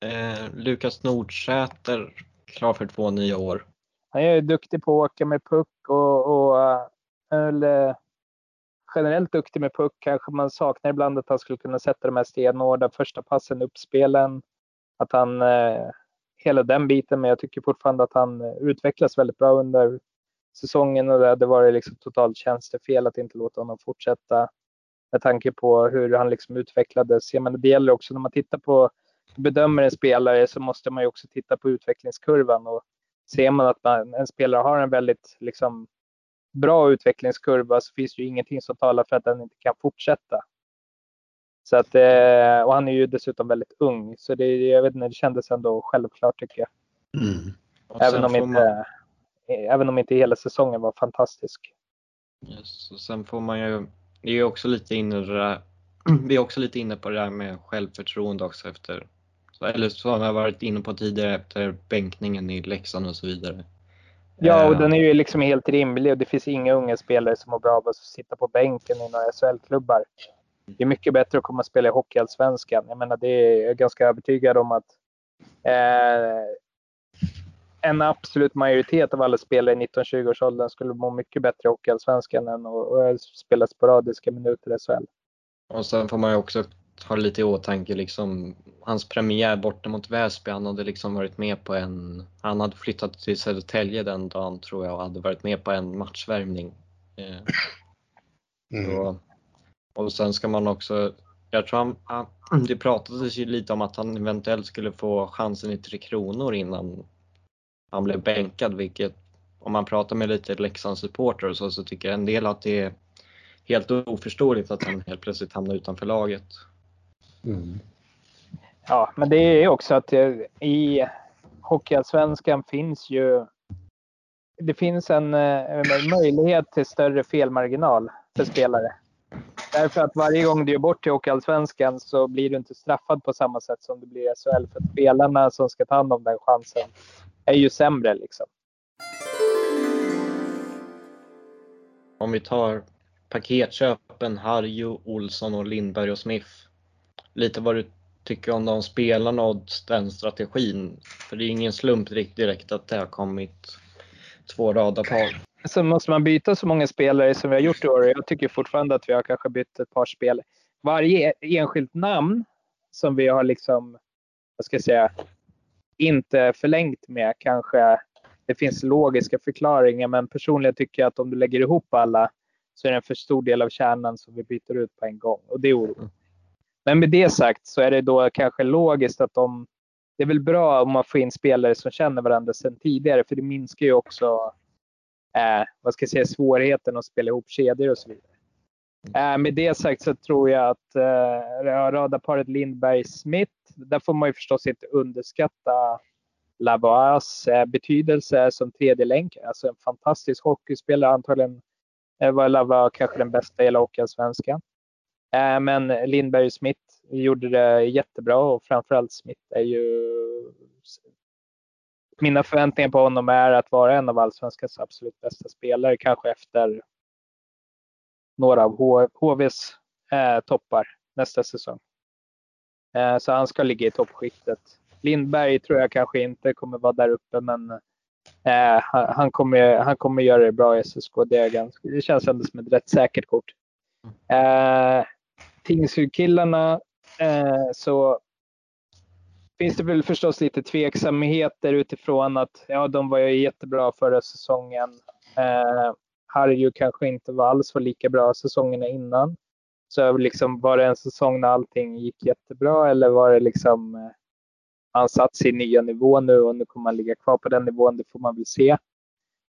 Eh, Lukas Nordsäter, klar för två nya år. Han är duktig på att åka med puck och, och eller, generellt duktig med puck. Kanske man saknar ibland att han skulle kunna sätta de här stenhårda första passen, uppspelen. Att han, eh, hela den biten, men jag tycker fortfarande att han eh, utvecklas väldigt bra under säsongen och det hade varit liksom totalt tjänstefel att inte låta honom fortsätta med tanke på hur han liksom utvecklades. Ja, men det gäller också när man tittar på bedömer en spelare så måste man ju också titta på utvecklingskurvan och ser man att man, en spelare har en väldigt liksom, bra utvecklingskurva så finns det ju ingenting som talar för att den inte kan fortsätta. Så att, eh, och han är ju dessutom väldigt ung, så det, jag vet inte, det kändes ändå självklart tycker jag. Mm. Även, om inte, man... även om inte hela säsongen var fantastisk. Yes, och sen får man ju, det är också lite inne där, vi är också lite inne på det där med självförtroende också efter, eller som jag varit inne på tidigare efter bänkningen i Leksand och så vidare. Ja, och den är ju liksom helt rimlig och det finns inga unga spelare som mår bra av att sitta på bänken i några SHL-klubbar. Det är mycket bättre att komma och spela i Hockeyallsvenskan. Jag menar, det är jag ganska övertygad om att eh, en absolut majoritet av alla spelare i 19-20-årsåldern skulle må mycket bättre i Hockeyallsvenskan än att spela sporadiska minuter i SHL. Och sen får man ju också ha lite i åtanke liksom hans premiär borta mot Väsby. Han hade liksom varit med på en, han hade flyttat till Södertälje den dagen tror jag och hade varit med på en matchvärmning. Eh, mm. Så, och sen ska man också, jag tror han, han, det pratades ju lite om att han eventuellt skulle få chansen i Tre Kronor innan han blev bänkad, vilket om man pratar med lite Leksands supportrar så, så tycker en del att det är helt oförståeligt att han helt plötsligt hamnar utanför laget. Mm. Ja, men det är också att i Hockeyallsvenskan finns ju det finns en, en möjlighet till större felmarginal för spelare. Därför att varje gång du gör bort till Hockeyallsvenskan så blir du inte straffad på samma sätt som du blir i SHL. För att spelarna som ska ta hand om den chansen är ju sämre liksom. Om vi tar paketköpen, Harjo, Olsson och Lindberg och Smith. Lite vad du tycker om de spelarna och den strategin. För det är ingen slump direkt att det har kommit två radarpar. Så måste man byta så många spelare som vi har gjort i år. Jag tycker fortfarande att vi har kanske bytt ett par spel. Varje enskilt namn som vi har liksom, vad ska jag säga, inte förlängt med kanske. Det finns logiska förklaringar men personligen tycker jag att om du lägger ihop alla så är det en för stor del av kärnan som vi byter ut på en gång och det är oroande. Men med det sagt så är det då kanske logiskt att de det är väl bra om man får in spelare som känner varandra sedan tidigare för det minskar ju också eh, vad ska jag säga, svårigheten att spela ihop kedjor och så vidare. Eh, med det sagt så tror jag att eh, radarparet Lindberg-Smith, där får man ju förstås inte underskatta Lavois eh, betydelse som tredje länk. Alltså en fantastisk hockeyspelare, antagligen eh, var Lavois kanske den bästa i hela Hockeyallsvenskan. Eh, men Lindberg-Smith gjorde det jättebra och framförallt Smith är ju mina förväntningar på honom är att vara en av allsvenskans absolut bästa spelare, kanske efter några av HVs eh, toppar nästa säsong. Eh, så han ska ligga i toppskiktet. Lindberg tror jag kanske inte kommer vara där uppe, men eh, han, kommer, han kommer göra det bra i SSK. Det, är ganska, det känns ändå som ett rätt säkert kort. Eh, Tingsryd-killarna eh, så finns det väl förstås lite tveksamheter utifrån att ja, de var ju jättebra förra säsongen. Eh, Harju kanske inte var alls var lika bra säsongerna innan. Så liksom, var det en säsong när allting gick jättebra eller var det liksom eh, han satt sin nya nivå nu och nu kommer han ligga kvar på den nivån, det får man väl se.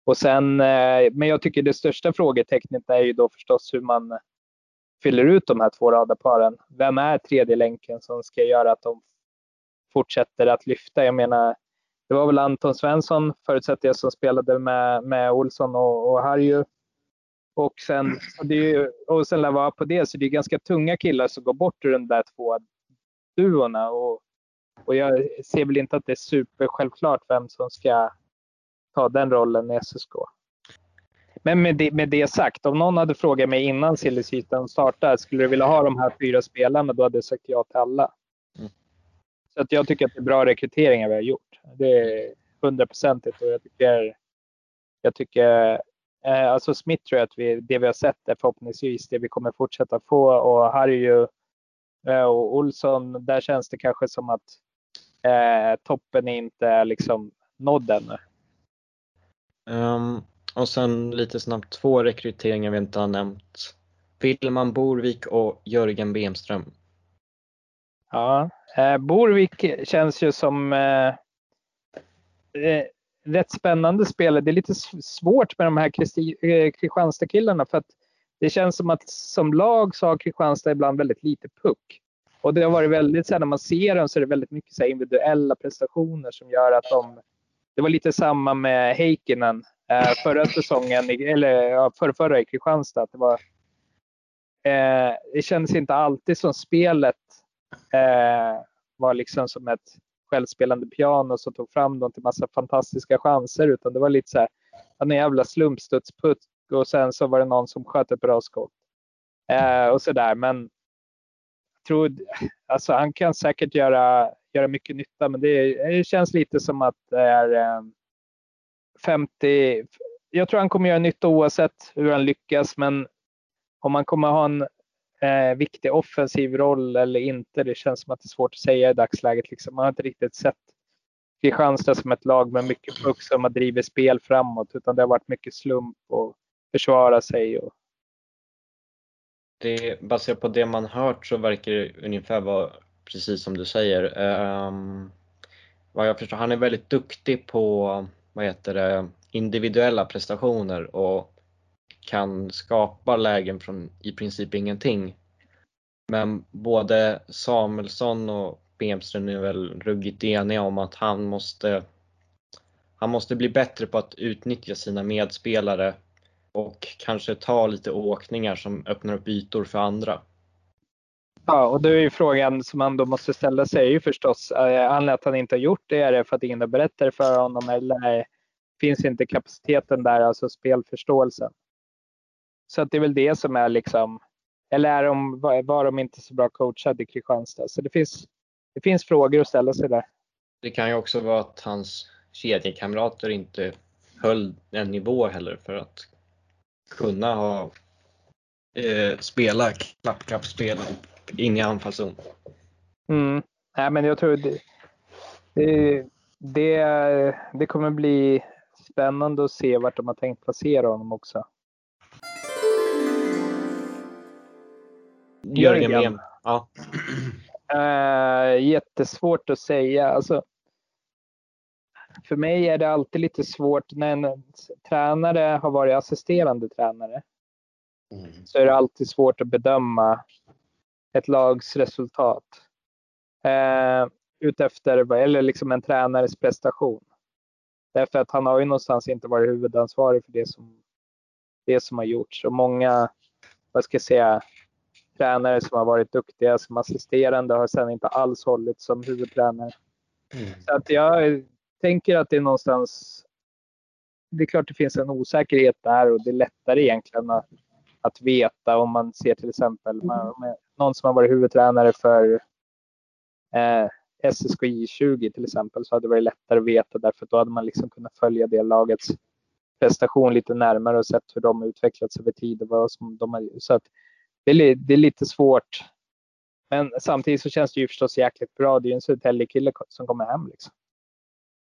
Och sen, eh, men jag tycker det största frågetecknet är ju då förstås hur man fyller ut de här två radarparen. Vem är tredje länken som ska göra att de fortsätter att lyfta? Jag menar, det var väl Anton Svensson, förutsätter jag, som spelade med, med Olsson och, och Harju. Och sen, det och sen lär vara på det, så det är ganska tunga killar som går bort ur de där två duorna. Och, och jag ser väl inte att det är super självklart vem som ska ta den rollen i SSK. Men med det, med det sagt, om någon hade frågat mig innan Silly startar, skulle du vilja ha de här fyra spelarna? Då hade jag sagt ja till alla. Mm. Så att jag tycker att det är bra rekryteringar vi har gjort. Det är hundraprocentigt och jag tycker, jag tycker eh, alltså Smith tror jag att vi, det vi har sett är förhoppningsvis det vi kommer fortsätta få och Harry eh, och Olsson, där känns det kanske som att eh, toppen inte är liksom nådd ännu. Um, och sen lite snabbt två rekryteringar vi inte har nämnt. Vilman Borvik och Jörgen Bemström. Ja, eh, Borvik känns ju som eh, eh rätt spännande spelare. Det är lite svårt med de här eh, Kristianstad-killarna för att det känns som att som lag så har Kristianstad ibland väldigt lite puck. Och det har varit väldigt, så här, när man ser dem så är det väldigt mycket så här, individuella prestationer som gör att de... Det var lite samma med Heikkinen Eh, förra säsongen, eller ja, förra, förra i Kristianstad. Att det, var, eh, det kändes inte alltid som spelet eh, var liksom som ett självspelande piano som tog fram dem till massa fantastiska chanser. Utan det var lite så här, en jävla slumpstudsputt och sen så var det någon som sköt ett bra skott. Eh, och sådär. Men jag tror, alltså han kan säkert göra, göra mycket nytta, men det, det känns lite som att det är eh, 50. Jag tror han kommer göra nytta oavsett hur han lyckas, men om han kommer ha en eh, viktig offensiv roll eller inte, det känns som att det är svårt att säga i dagsläget. Liksom. Man har inte riktigt sett Kristianstad som ett lag med mycket puck som har drivit spel framåt, utan det har varit mycket slump och försvara sig och det, baserat på det man hört så verkar det ungefär vara precis som du säger. Um, vad jag förstår, han är väldigt duktig på vad heter det, individuella prestationer och kan skapa lägen från i princip ingenting. Men både Samuelsson och Bemström är väl ruggigt eniga om att han måste, han måste bli bättre på att utnyttja sina medspelare och kanske ta lite åkningar som öppnar upp ytor för andra. Ja, och då är ju frågan som man då måste ställa sig är ju förstås, eh, anledningen att han inte har gjort det, är det för att ingen har berättat det för honom eller finns inte kapaciteten där, alltså spelförståelsen? Så att det är väl det som är liksom, eller är de, var de inte så bra coachade i Kristianstad? Så det finns, det finns frågor att ställa sig där. Det kan ju också vara att hans kedjekamrater inte höll en nivå heller för att kunna ha eh, spela klappkappspel in i anfallszon. Mm. Nej, men jag tror det, det, det, det kommer bli spännande att se vart de har tänkt placera honom också. Jörgen, Jörgen. Ja. Uh, jättesvårt att säga. Alltså, för mig är det alltid lite svårt när en tränare har varit assisterande tränare. Mm. Så är det alltid svårt att bedöma ett lags resultat. Eh, utefter, eller liksom en tränares prestation. Därför att han har ju någonstans inte varit huvudansvarig för det som, det som har gjorts. Och många, vad ska jag säga, tränare som har varit duktiga som assisterande har sedan inte alls hållit som huvudtränare. Mm. Så att jag tänker att det är någonstans det är klart det finns en osäkerhet där och det är lättare egentligen att, att veta om man ser till exempel man, någon som har varit huvudtränare för eh, SSKI 20 till exempel så hade det varit lättare att veta därför att då hade man liksom kunnat följa det lagets prestation lite närmare och sett hur de utvecklats över tid och vad som de har Så att det, är, det är lite svårt. Men samtidigt så känns det ju förstås jäkligt bra. Det är ju en Södertälje-kille som kommer hem liksom.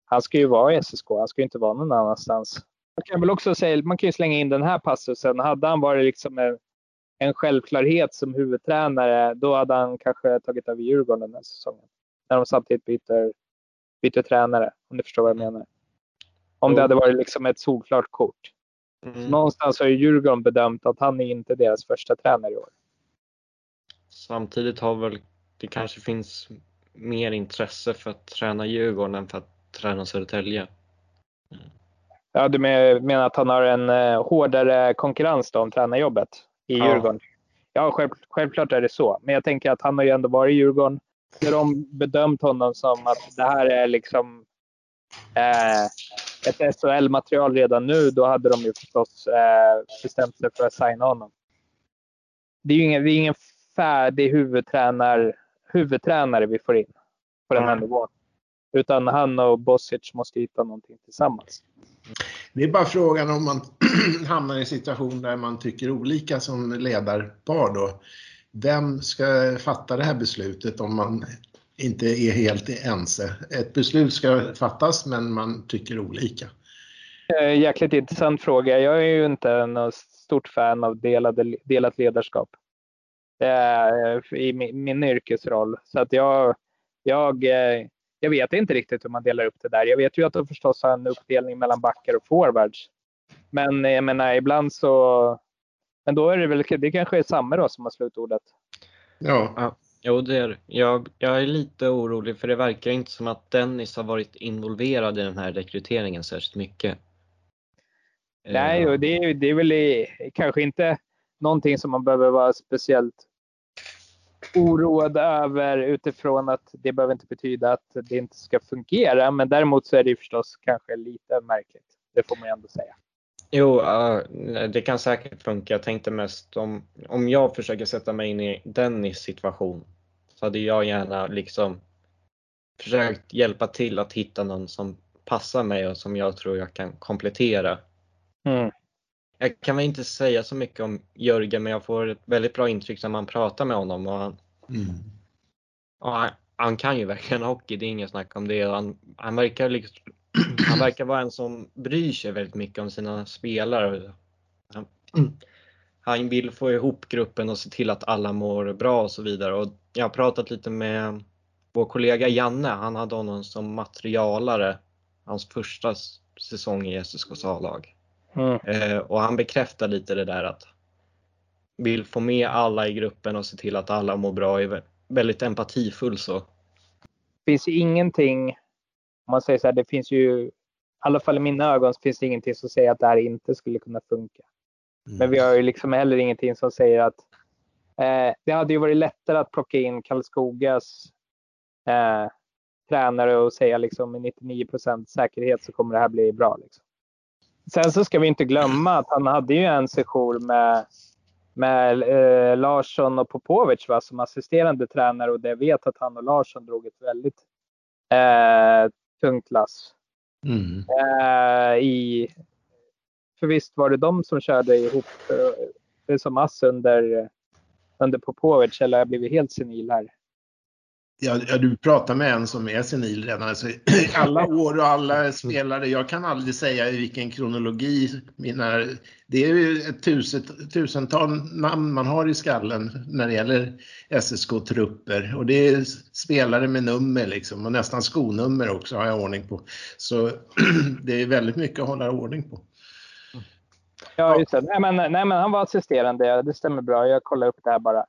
Han ska ju vara i SSK, han ska ju inte vara någon annanstans. Man kan väl också säga, man kan ju slänga in den här passusen. Hade han varit liksom en, en självklarhet som huvudtränare, då hade han kanske tagit över Djurgården den här säsongen. När de samtidigt byter, byter tränare, om du förstår vad jag menar. Om det hade varit liksom ett solklart kort. Mm. Någonstans har ju Djurgården bedömt att han är inte deras första tränare i år. Samtidigt har väl det kanske finns mer intresse för att träna Djurgården än för att träna Södertälje. Mm. Ja, du menar att han har en eh, hårdare konkurrens då om tränarjobbet i ja. Djurgården? Ja, själv, självklart är det så. Men jag tänker att han har ju ändå varit i Djurgården. När de bedömt honom som att det här är liksom eh, ett SHL-material redan nu, då hade de ju förstås eh, bestämt sig för att signa honom. Det är ju ingen, är ingen färdig huvudtränar, huvudtränare vi får in på den här nivån. Utan han och Bosic måste hitta någonting tillsammans. Det är bara frågan om man hamnar i en situation där man tycker olika som ledarpar då. Vem ska fatta det här beslutet om man inte är helt ense? Ett beslut ska fattas men man tycker olika. Eh, jäkligt intressant fråga. Jag är ju inte något stort fan av delade, delat ledarskap eh, i min, min yrkesroll. Så att jag, jag eh, jag vet inte riktigt hur man delar upp det där. Jag vet ju att de förstås har en uppdelning mellan backar och forwards. Men jag menar, ibland så... Men då är det väl, det kanske är samma då som har slutordet. Ja. ja. Jo, det är jag, jag är lite orolig för det verkar inte som att Dennis har varit involverad i den här rekryteringen särskilt mycket. Nej, och det, är, det är väl kanske inte någonting som man behöver vara speciellt oroad över utifrån att det behöver inte betyda att det inte ska fungera. Men däremot så är det förstås kanske lite märkligt. Det får man ju ändå säga. Jo, det kan säkert funka. Jag tänkte mest om, om jag försöker sätta mig in i Dennis situation så hade jag gärna liksom försökt hjälpa till att hitta någon som passar mig och som jag tror jag kan komplettera. Mm. Jag kan väl inte säga så mycket om Jörgen men jag får ett väldigt bra intryck när man pratar med honom. Och han, mm. och han, han, kan ju verkligen hockey, det är inget snack om det. Han, han, verkar liksom, han verkar vara en som bryr sig väldigt mycket om sina spelare. Han, han vill få ihop gruppen och se till att alla mår bra och så vidare. Och jag har pratat lite med vår kollega Janne, han hade honom som materialare hans första säsong i SSKs A-lag. Mm. Eh, och han bekräftar lite det där att vill få med alla i gruppen och se till att alla mår bra. Är väldigt empatifull så. Det finns ju ingenting, om man säger så här, det finns ju, i alla fall i mina ögon, så finns det ingenting som säger att det här inte skulle kunna funka. Mm. Men vi har ju liksom heller ingenting som säger att eh, det hade ju varit lättare att plocka in Karlskogas eh, tränare och säga liksom med 99% säkerhet så kommer det här bli bra. Liksom. Sen så ska vi inte glömma att han hade ju en session med, med eh, Larsson och Popovic va, som assisterande tränare och det vet att han och Larsson drog ett väldigt eh, tungt lass. Mm. Eh, i, för visst var det de som körde ihop eh, som ass under, under Popovic eller har jag blivit helt senil här? Ja, du pratar med en som är senil redan. Alltså, alla år och alla spelare. Jag kan aldrig säga i vilken kronologi. Mina, det är ju ett tusen, tusental namn man har i skallen när det gäller SSK-trupper. Och det är spelare med nummer liksom. Och nästan skonummer också har jag ordning på. Så det är väldigt mycket att hålla ordning på. Ja, just det. Nej men, nej, men han var assisterande. Det stämmer bra. Jag kollar upp det här bara.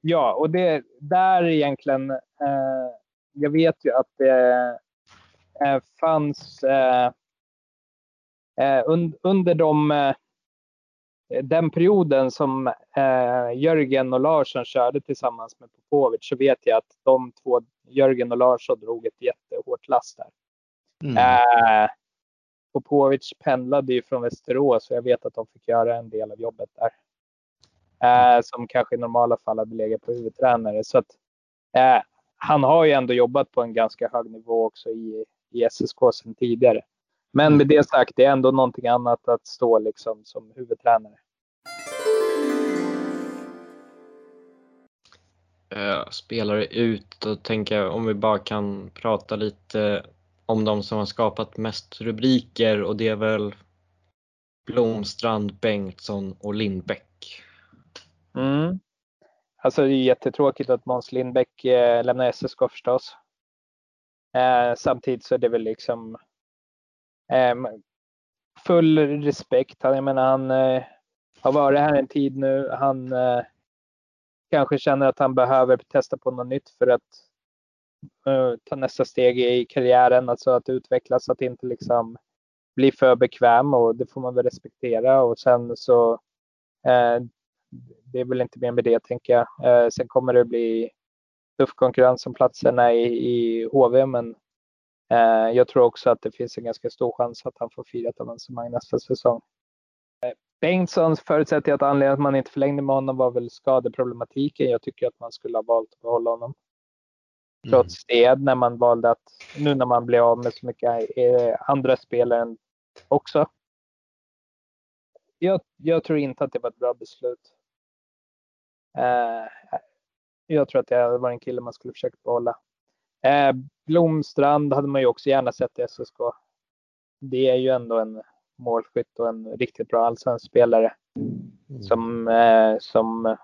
Ja, och det där egentligen. Eh, jag vet ju att det eh, fanns eh, eh un, under de, eh, den perioden som eh, Jörgen och Larsson körde tillsammans med Popovic så vet jag att de två Jörgen och Larsson drog ett jättehårt last där. Mm. Popovic pendlade ju från Västerås och jag vet att de fick göra en del av jobbet där. Eh, som kanske i normala fall hade legat på huvudtränare. Så att, eh, han har ju ändå jobbat på en ganska hög nivå också i, i SSK sedan tidigare. Men med det sagt, det är ändå någonting annat att stå liksom som huvudtränare. Eh, spelare ut, då tänker jag om vi bara kan prata lite om de som har skapat mest rubriker och det är väl Blomstrand, Bengtsson och Lindbäck. Mm. Alltså det är jättetråkigt att Måns Lindbäck eh, lämnar SSK förstås. Eh, samtidigt så är det väl liksom eh, full respekt. Jag menar han eh, har varit här en tid nu. Han eh, kanske känner att han behöver testa på något nytt för att eh, ta nästa steg i karriären, alltså att utvecklas, att inte liksom bli för bekväm och det får man väl respektera och sen så eh, det är väl inte mer med det tänker jag. Uh, sen kommer det bli tuff konkurrens om platserna i, i HV men jag tror också att det finns en ganska stor chans att han får ett avancemang nästa säsong. Bengtssons förutsätter att anledningen att man inte förlängde med honom var väl skadeproblematiken. Jag tycker att man skulle ha valt att behålla honom. Mm. Trots det, när man valde att, nu när man blev av med så mycket eh, andra spelare också. Jag, jag, tror inte att det var ett bra beslut. Eh, jag tror att det var en kille man skulle försöka behålla. Eh, Blomstrand hade man ju också gärna sett i SSK. Det är ju ändå en målskytt och en riktigt bra allsvensk spelare. Mm. Som, eh, som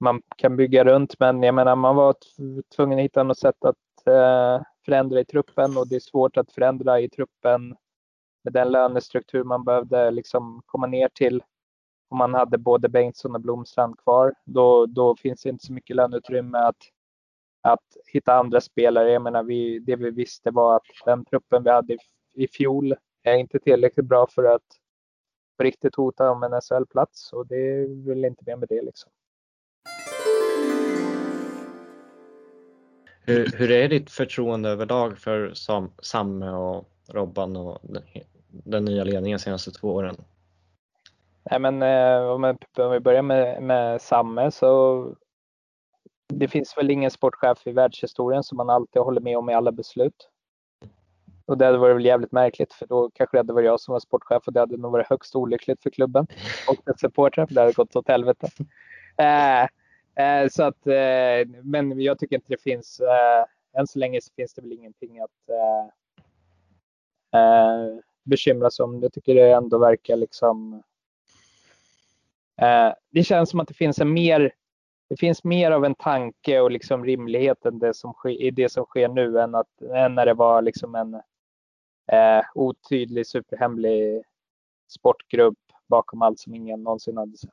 man kan bygga runt. Men jag menar, man var tvungen att hitta något sätt att eh, förändra i truppen och det är svårt att förändra i truppen med den lönestruktur man behövde liksom komma ner till. Om man hade både Bengtsson och Blomstrand kvar, då, då finns det inte så mycket löneutrymme att, att hitta andra spelare. Jag menar, vi, det vi visste var att den truppen vi hade i, i fjol är inte tillräckligt bra för att på riktigt hota om en SHL-plats och det är väl inte mer med det liksom. Hur, hur är ditt förtroende överlag för Sam, Samme och Robban och den, den nya ledningen de senaste två åren? Nej, men, eh, om, vi börjar med, med Samme så det finns väl ingen sportchef i världshistorien som man alltid håller med om i alla beslut. Och det hade varit väl jävligt märkligt för då kanske det hade varit jag som var sportchef och det hade nog varit högst olyckligt för klubben och dess supportrar för det hade gått åt helvete. Eh, eh, så att, eh, men jag tycker inte det finns, eh, än så länge så finns det väl ingenting att eh, eh, bekymra sig om. Jag tycker det ändå verkar liksom Eh, det känns som att det finns en mer det finns mer av en tanke och liksom rimlighet än det som sker, i det som sker nu än, att, än när det var liksom en eh, otydlig superhemlig sportgrupp bakom allt som ingen någonsin hade sett.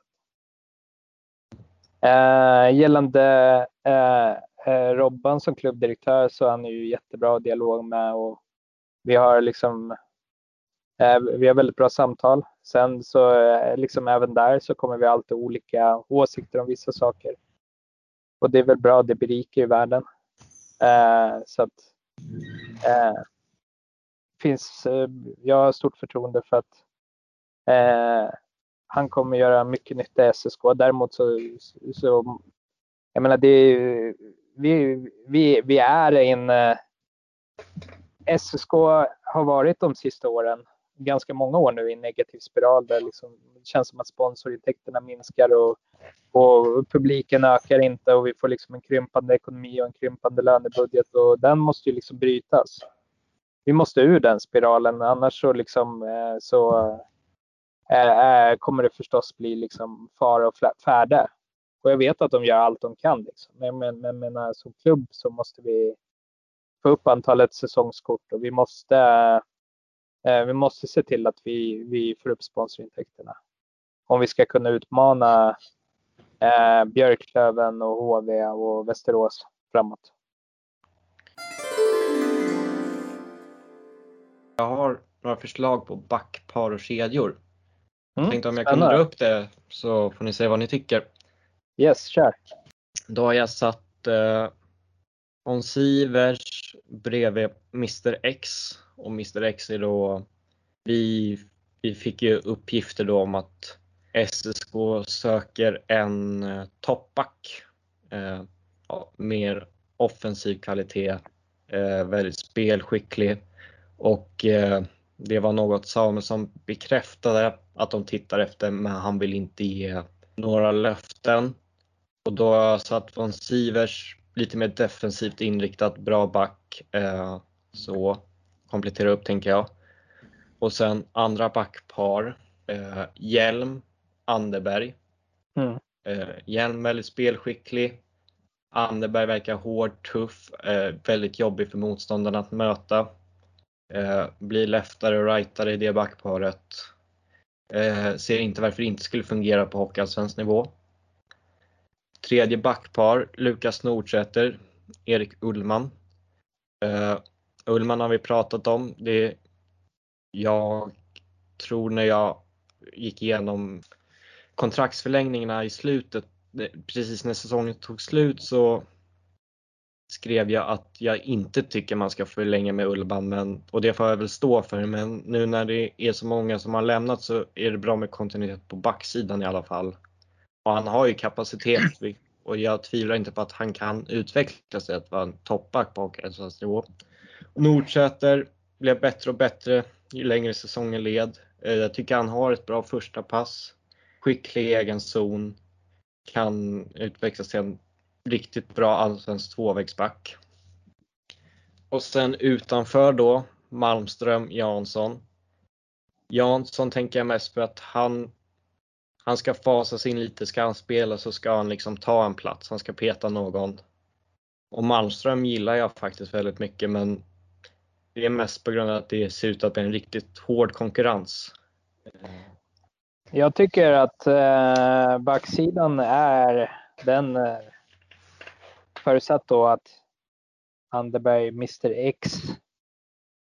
Eh, gällande eh, eh Robban som klubbdirektör så är han ju jättebra dialog med och vi har liksom Eh, vi har väldigt bra samtal. Sen så eh, liksom även där så kommer vi alltid olika åsikter om vissa saker. Och det är väl bra, det berikar ju världen. Eh, så att eh, finns, eh, jag har stort förtroende för att eh, han kommer göra mycket nytta i SSK. Däremot så, så jag menar det vi, vi, vi är en eh, SSK har varit de sista åren, ganska många år nu i en negativ spiral där liksom, det känns som att sponsorintäkterna minskar och, och publiken ökar inte och vi får liksom en krympande ekonomi och en krympande lönebudget och den måste ju liksom brytas vi måste ur den spiralen annars så, liksom, eh, så äh, kommer det förstås bli liksom fara och färde. Och jag vet att de gör allt de kan. Liksom. Men, men, men, men som klubb så måste vi få upp antalet säsongskort och vi måste, äh, vi måste se till att vi, vi får upp sponsorintäkterna. Om vi ska kunna utmana äh, Björklöven och HV och Västerås framåt. Jag har några förslag på backpar och kedjor. Mm, jag tänkte om jag kan dra upp det så får ni säga vad ni tycker. Yes, kör. Då har jag satt eh, von Sivers bredvid Mr X och Mr X är då vi, vi fick ju uppgifter då om att SSK söker en eh, toppback. Eh, ja, mer offensiv kvalitet, eh, väldigt spelskicklig och eh, det var något Samuelsson bekräftade att de tittar efter men han vill inte ge några löften. Och då satt von Sivers lite mer defensivt inriktat, bra back. Eh, så komplettera upp tänker jag. Och sen andra backpar, eh, Hjelm, Anderberg. Mm. Eh, Hjelm väldigt spelskicklig. Anderberg verkar hård, tuff, eh, väldigt jobbig för motståndarna att möta. Eh, blir leftare och rightare i det backparet. Eh, ser inte varför det inte skulle fungera på Hockeyallsvensk nivå. Tredje backpar, Lukas Nordsäter, Erik Ullman. Uh, Ullman har vi pratat om. Det, jag tror när jag gick igenom kontraktsförlängningarna i slutet, precis när säsongen tog slut så skrev jag att jag inte tycker man ska förlänga med Ullman men, och det får jag väl stå för men nu när det är så många som har lämnat så är det bra med kontinuitet på backsidan i alla fall. Och han har ju kapacitet och jag tvivlar inte på att han kan utveckla till att vara en toppback på nivå. Nordsäter blev bättre och bättre ju längre säsongen led. Eh, jag tycker han har ett bra första pass, skicklig i egen zon, kan utvecklas till en riktigt bra allsvensk tvåvägsback. Och sen utanför då Malmström, Jansson. Jansson tänker jag mest för att han han ska fasas in lite, ska han spela så ska han liksom ta en plats, han ska peta någon. Och Malmström gillar jag faktiskt väldigt mycket men det är mest på grund av att det ser ut att bli en riktigt hård konkurrens. Jag tycker att eh, backsidan är den eh, förutsatt då att Anderberg, Mr X.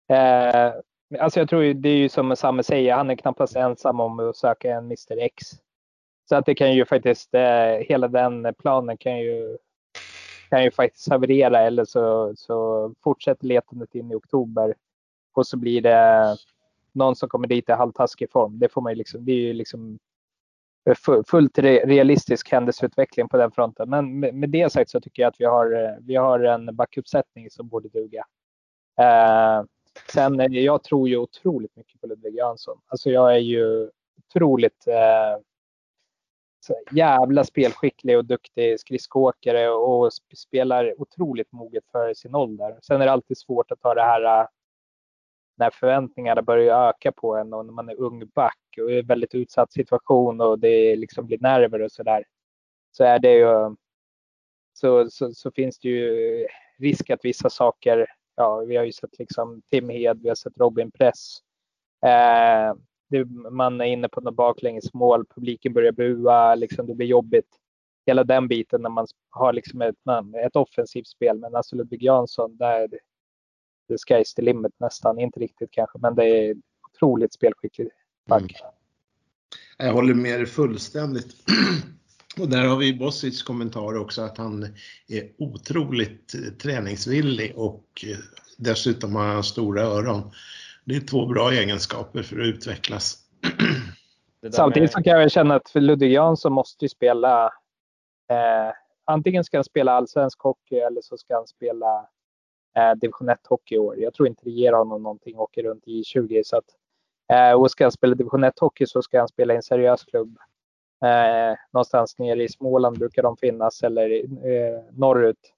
Eh, alltså jag tror det är ju som Samme säger, han är knappast ensam om att söka en Mr X. Så att det kan ju faktiskt, eh, hela den planen kan ju, kan ju faktiskt haverera eller så, så fortsätter letandet in i oktober och så blir det någon som kommer dit i halvtaskig form. Det får man ju liksom, det är ju liksom fullt realistisk händelseutveckling på den fronten. Men med det sagt så tycker jag att vi har, eh, vi har en backuppsättning som borde duga. Eh, sen, eh, jag tror ju otroligt mycket på Ludvig Jönsson. Alltså jag är ju otroligt eh, jävla spelskicklig och duktig skridskoåkare och spelar otroligt moget för sin ålder. Sen är det alltid svårt att ta det här eh, när förväntningarna börjar öka på en och när man är ung back och är i en väldigt utsatt situation och det liksom blir nerver och sådär. Så är det ju så, så, så, finns det ju risk att vissa saker, ja vi har ju sett liksom Tim Hed, vi har sett Robin Press. Eh, det, man är inne på något baklängesmål, publiken börjar bua, liksom det blir jobbigt. Hela den biten när man har liksom ett, ett offensivt spel. Men alltså Ludvig Jansson, där the sky's the limit nästan. Inte riktigt kanske, men det är otroligt spelskicklig back. Mm. Jag håller med dig fullständigt. Och där har vi Bossic kommentar också att han är otroligt träningsvillig och dessutom har han stora öron. Det är två bra egenskaper för att utvecklas. Samtidigt så kan jag känna att för Ludvig Jansson måste ju spela eh, antingen ska han spela allsvensk hockey eller så ska han spela eh, division 1 hockey i år. Jag tror inte det ger honom någonting att åka runt i 20 så att eh, och ska han spela division 1 hockey så ska han spela i en seriös klubb. Eh, någonstans nere i Småland brukar de finnas eller eh, norrut.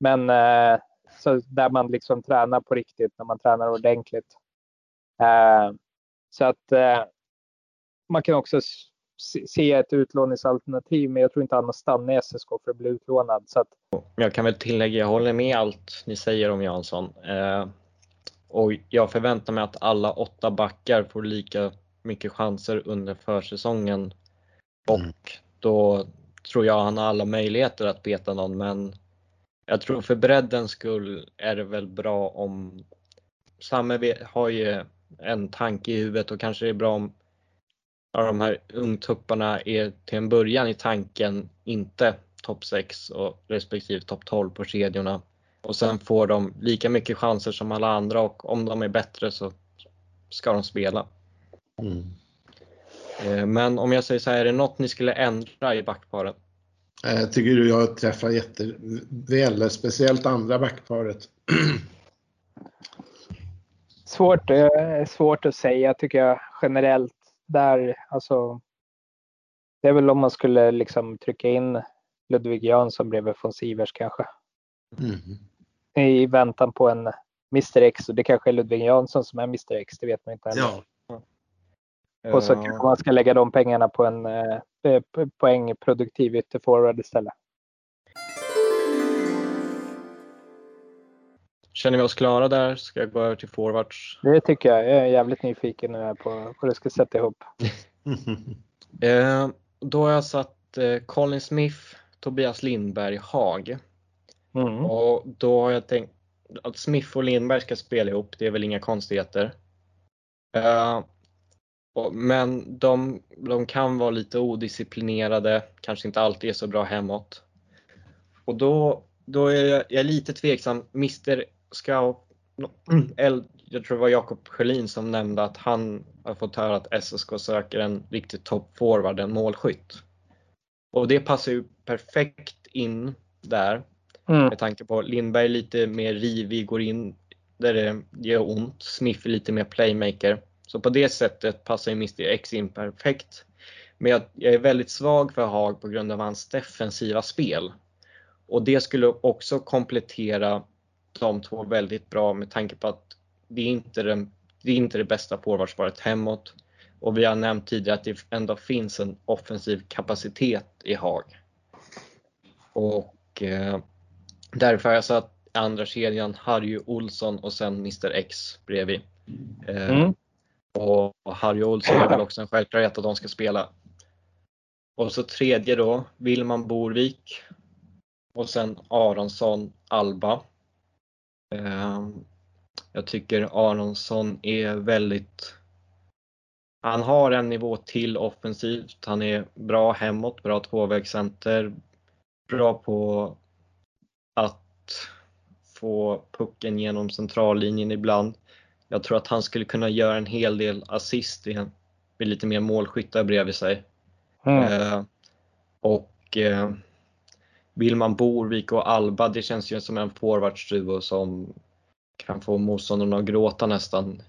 Men eh, så där man liksom tränar på riktigt, när man tränar ordentligt. Eh, så att eh, man kan också se ett utlåningsalternativ, men jag tror inte han har stannat i SSK för att bli utlånad. Så att... Jag kan väl tillägga, jag håller med allt ni säger om Jansson. Eh, och jag förväntar mig att alla åtta backar får lika mycket chanser under försäsongen. Och mm. då tror jag han har alla möjligheter att beta någon, men jag tror för breddens skull är det väl bra om Samme har ju en tanke i huvudet och kanske det är bra om de här ungtupparna är till en början i tanken inte topp 6 och respektive topp 12 på kedjorna. Och sen får de lika mycket chanser som alla andra och om de är bättre så ska de spela. Mm. Eh, men om jag säger så här, är det något ni skulle ändra i backparet? Jag tycker du jag träffar jätteväl, speciellt andra backparet. Svårt, eh, svårt att säga tycker jag generellt. Där, alltså, det är väl om man skulle liksom trycka in Ludvig Jansson bredvid von Sivers kanske. Mm. I väntan på en Mr X och det kanske är Ludvig Jansson som är Mr X, det vet man inte heller. Ja. Och så Eh, kanske man ska lägga de pengarna på en eh, p- poängproduktiv ytterforward istället. Känner vi oss klara där? Ska jag gå över till forwards? Det tycker jag. Jag är jävligt nyfiken nu här på hur du ska sätta ihop. Eh, då har jag satt eh, Colin Smith, Tobias Lindberg, Haag. Mm. Och då har jag tänkt att Smith och Lindberg ska spela ihop, det är väl inga konstigheter. Eh, men de, de kan vara lite odisciplinerade, kanske inte alltid är så bra hemåt. Och då, då är jag, jag är lite tveksam. Mr El- jag tror det var Jakob Sjölin som nämnde att han har fått höra att SSK söker en riktig toppforward, en målskytt. Och det passar ju perfekt in där Mm. med tanke på Lindberg lite mer rivig, går in där det gör ont. Smith är lite mer playmaker. Så på det sättet passar ju Mr X in perfekt. Men jag, jag är väldigt svag för Haag på grund av hans defensiva spel. Och det skulle också komplettera de två väldigt bra med tanke på att det är inte, den, det, är inte det bästa forwardsparet hemåt. Och vi har nämnt tidigare att det ändå finns en offensiv kapacitet i Haag. Och eh, Därför har jag satt andra kedjan Harry Olsson och sen Mr X bredvid. Eh, Mm. Och Harry Olsson är väl också en självklarhet att de ska spela. Och så tredje då, Wilman Borvik. Och sen Aronsson, Alba. Ehm, jag tycker Aronsson är väldigt han har en nivå till offensivt. Han är bra hemåt, bra tvåvägscenter, bra på att få pucken genom centrallinjen ibland. Jag tror att han skulle kunna göra en hel del assist igen, med lite mer målskyttar bredvid sig. Mm. Eh, och eh, Wilman Borvik och Alba, det känns ju som en forwardsduo som kan få motståndarna att gråta nästan.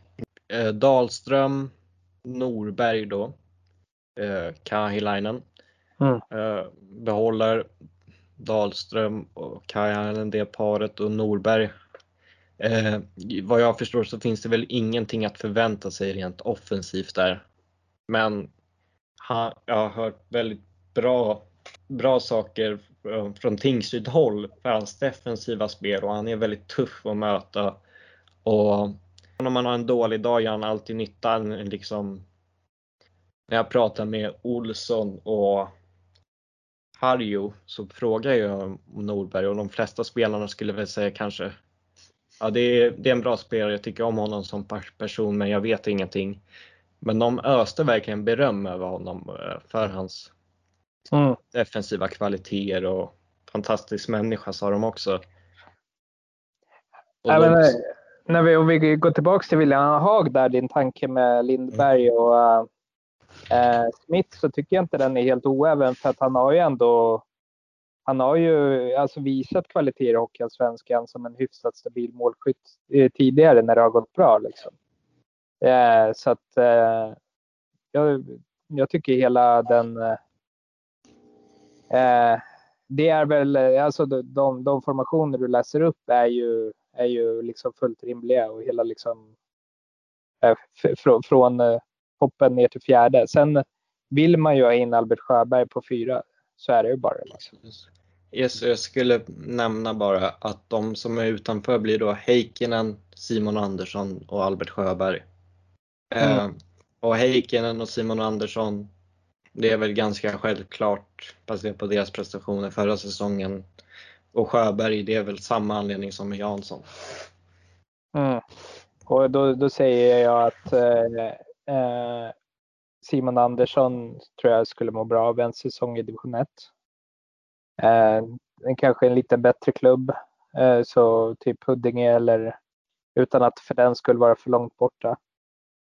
Eh, Dahlström, Norberg då, eh, Kahilainen. Mm. Eh, behåller Dahlström och Kajanen det paret och Norberg. Eh, vad jag förstår så finns det väl ingenting att förvänta sig rent offensivt där. Men ha, jag har hört väldigt bra, bra saker eh, från- från Tingsryd håll för hans defensiva spel och han är väldigt tuff att möta. Och om man har en dålig dag gör han alltid nytta. Liksom, när jag pratar med Olsson och Harjo så frågar jag om Norberg och de flesta spelarna skulle väl säga kanske Ja, det är, det är en bra spelare. Jag tycker om honom som per- person, men jag vet ingenting. Men de öste verkligen beröm över honom eh, för hans Mm. defensiva kvaliteter och fantastisk människa sa de också. Ja, de- men, eh, när vi, om vi går tillbaka till William Haag där, din tanke med Lindberg och eh, Smith så tycker jag inte den är helt oäven för att han har ju ändå han har ju alltså visat kvaliteter i Hockeyallsvenskan som en hyfsat stabil målskytt eh, tidigare när det har gått bra. Liksom. Eh, så att eh, jag, jag tycker hela den eh, eh det är väl, alltså de, de, de formationer du läser upp är ju, är ju liksom fullt rimliga och hela liksom eh, från, eh, från hoppen ner till fjärde. Sen vill man ju ha in Albert Sjöberg på fyra, så är det ju bara. Liksom. Yes, jag skulle nämna bara att de som är utanför blir då Heikkinen, Simon Andersson och Albert Sjöberg. Mm. Eh, och Heikkinen och Simon Andersson, det är väl ganska självklart baserat på deras prestationer förra säsongen. Och Sjöberg, det är väl samma anledning som med Jansson. Mm. Och då, då säger jag att eh, eh, Simon Andersson tror jag skulle må bra av en säsong i division 1. Eh, kanske en lite bättre klubb. Eh, så typ Huddinge eller utan att för den skulle vara för långt borta.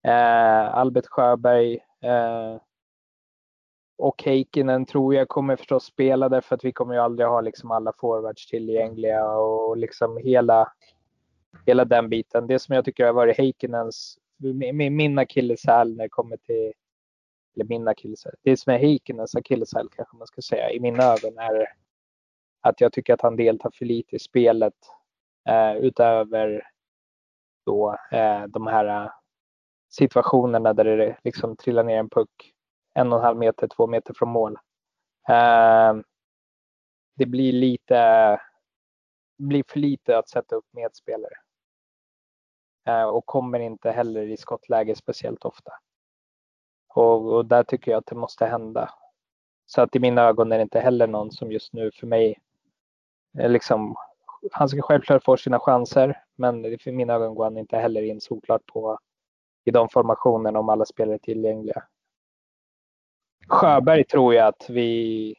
Eh, Albert Sjöberg eh, och Heikkinen tror jag kommer förstås spela därför att vi kommer ju aldrig ha liksom alla forwards tillgängliga och liksom hela, hela den biten. Det som jag tycker har varit Heikkinens, min akilleshäl när det kommer till, eller min akilleshäl, det som är Heikkinens akilleshäl kanske man ska säga i mina ögon är att jag tycker att han deltar för lite i spelet eh, utöver då eh, de här eh, situationerna där det liksom trillar ner en puck en och en halv meter, två meter från mål. Eh, det blir lite, blir för lite att sätta upp medspelare. Eh, och kommer inte heller i skottläge speciellt ofta. Och, och, där tycker jag att det måste hända. Så att i mina ögon är det inte heller någon som just nu för mig liksom, han ska självklart få sina chanser, men för mina ögon går han inte heller in såklart på i de formationerna om alla spelare är tillgängliga. Sjöberg tror jag att vi...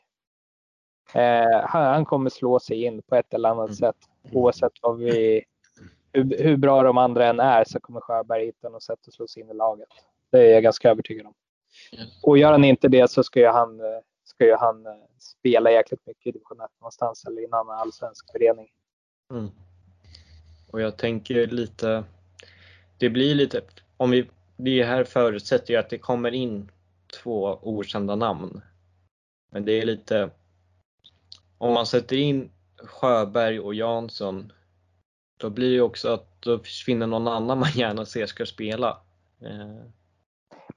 Eh, han, kommer slå sig in på ett eller annat mm. sätt. Oavsett vad vi, hur, hur, bra de andra än är så kommer Sjöberg hitta något sätt att slå sig in i laget. Det är jag ganska övertygad om. Och gör han inte det så ska ju han, ska ju han eh, spela jäkligt mycket i division 1 någonstans eller i en annan allsvensk förening. Mm. Och jag tänker lite, det blir lite, om vi, det här förutsätter ju att det kommer in två okända namn. Men det är lite, om man sätter in Sjöberg och Jansson, då blir det också att då försvinner någon annan man gärna ser ska spela. Eh,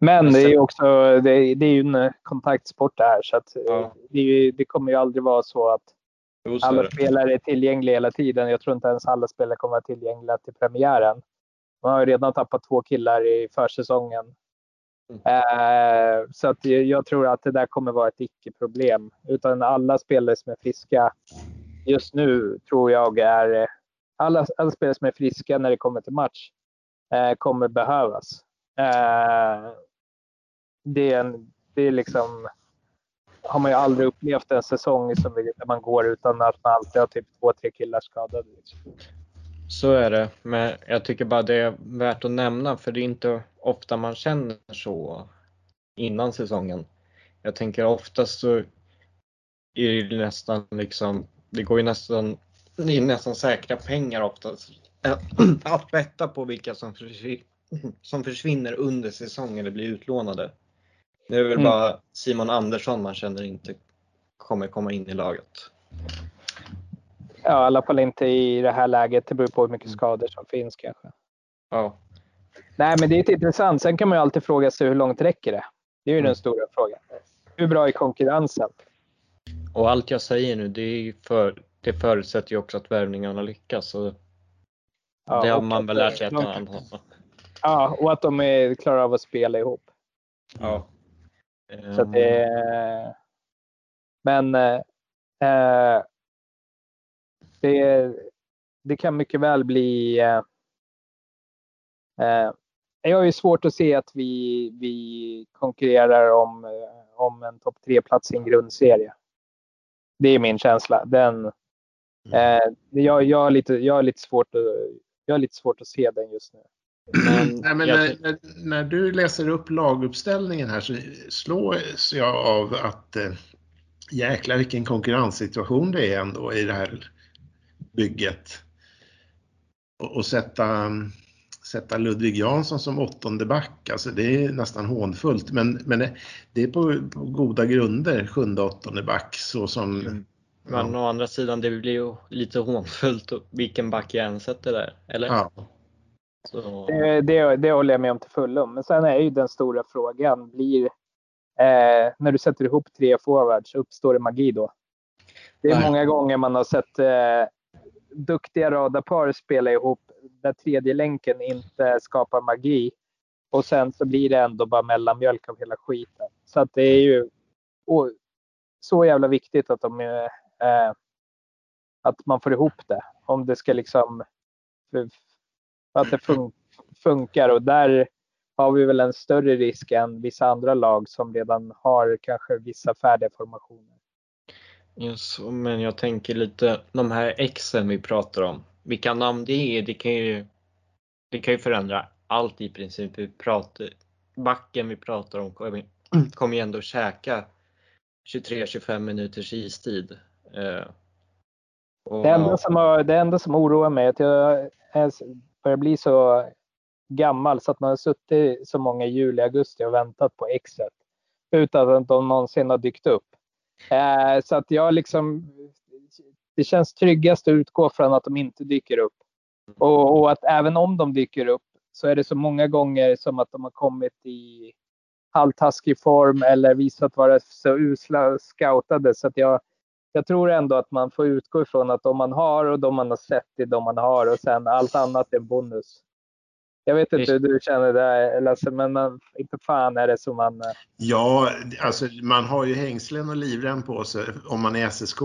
men det är ju också, det är, det är ju en kontaktsport det här så att ja. det, det, kommer ju aldrig vara så att alla spelare är tillgängliga hela tiden. Jag tror inte ens alla spelare kommer vara tillgängliga till premiären. Man har ju redan tappat två killar i försäsongen. Mm. Eh, så att jag tror att det där kommer vara ett icke-problem. Utan alla spelare som är friska just nu tror jag är alla, alla spelare som är friska när det kommer till match eh, kommer behövas. Eh, det, är en, det är liksom har man ju aldrig upplevt en säsong som där man går utan att man alltid har typ två, tre killar skadade. Liksom. Så är det, men jag tycker bara det är värt att nämna för det är inte ofta man känner så innan säsongen. Jag tänker oftast så är det nästan liksom, det går ju nästan, det är nästan säkra pengar oftast att betta på vilka som, försvinner, som försvinner under säsongen eller blir utlånade. Det är väl mm. bara Simon Andersson man känner inte kommer komma in i laget. Ja, i alla fall inte i det här läget. Det beror på hur mycket mm. skador som finns kanske. Ja. Nej, men det är intressant. Sen kan man ju alltid fråga sig hur långt räcker det? Det är ju mm. den stora frågan. Hur bra är konkurrensen? Och allt jag säger nu, det, är för, det förutsätter ju också att värvningarna lyckas. Så ja, det har man väl lärt sig och annat. Ja, och att de är, klarar av att spela ihop. Ja. Så det, men eh, det, det kan mycket väl bli eh, eh, jag har ju svårt att se att vi, vi konkurrerar om, eh, om en topp tre-plats i en grundserie. Det är min känsla. Den, mm. eh, jag, jag, har lite, jag, har lite svårt att, jag har lite svårt att se den just nu. Men, Nej, men när, när, när, du läser upp laguppställningen här så slås jag av att eh, jäklar vilken konkurrenssituation det är ändå i det här bygget. Och, och sätta, sätta Ludvig Jansson som åttonde back, alltså det är nästan hånfullt. Men, men det är på, på goda grunder, sjunde åttonde back så som mm. Men å andra sidan, det blir ju lite hånfullt vilken back jag än sätter där, eller? Ja. Det, det, det håller jag med om till fullo. Men sen är ju den stora frågan, blir eh, när du sätter ihop tre forwards, uppstår det magi då? Det är Nej. många gånger man har sett eh, duktiga radarpar spela ihop där tredje länken inte skapar magi. Och sen så blir det ändå bara mellanmjölk av hela skiten. Så att det är ju så jävla viktigt att, de, eh, att man får ihop det. Om det ska liksom att det fun funkar och där har vi väl en större risk än vissa andra lag som redan har kanske vissa färdiga formationer. Yes, men jag tänker lite, de här exen vi pratar om, vilka namn det är, det kan ju, det kan ju förändra allt i princip. Vi pratar, backen vi pratar om kommer, ju ändå käka 23-25 minuters istid. Eh, och, Det enda, som, det enda som oroar mig är att jag börjar bli så gammal så att man har suttit så många juli, augusti och väntat på exet utan att de någonsin har dykt upp. Eh, så att jag liksom, det känns tryggast att utgå från att de inte dyker upp. Och, och att även om de dyker upp så är det så många gånger som att de har kommit i halvtaskig form eller visat vara så usla scoutade så att jag jag tror ändå att man får utgå ifrån att de man har och de man har sett är de man har och sen allt annat är en bonus. Jag vet inte hur du känner det Lasse, men man, inte fan är det som man... eh, Ja, alltså man har ju hängslen och livrem på sig om man är SSK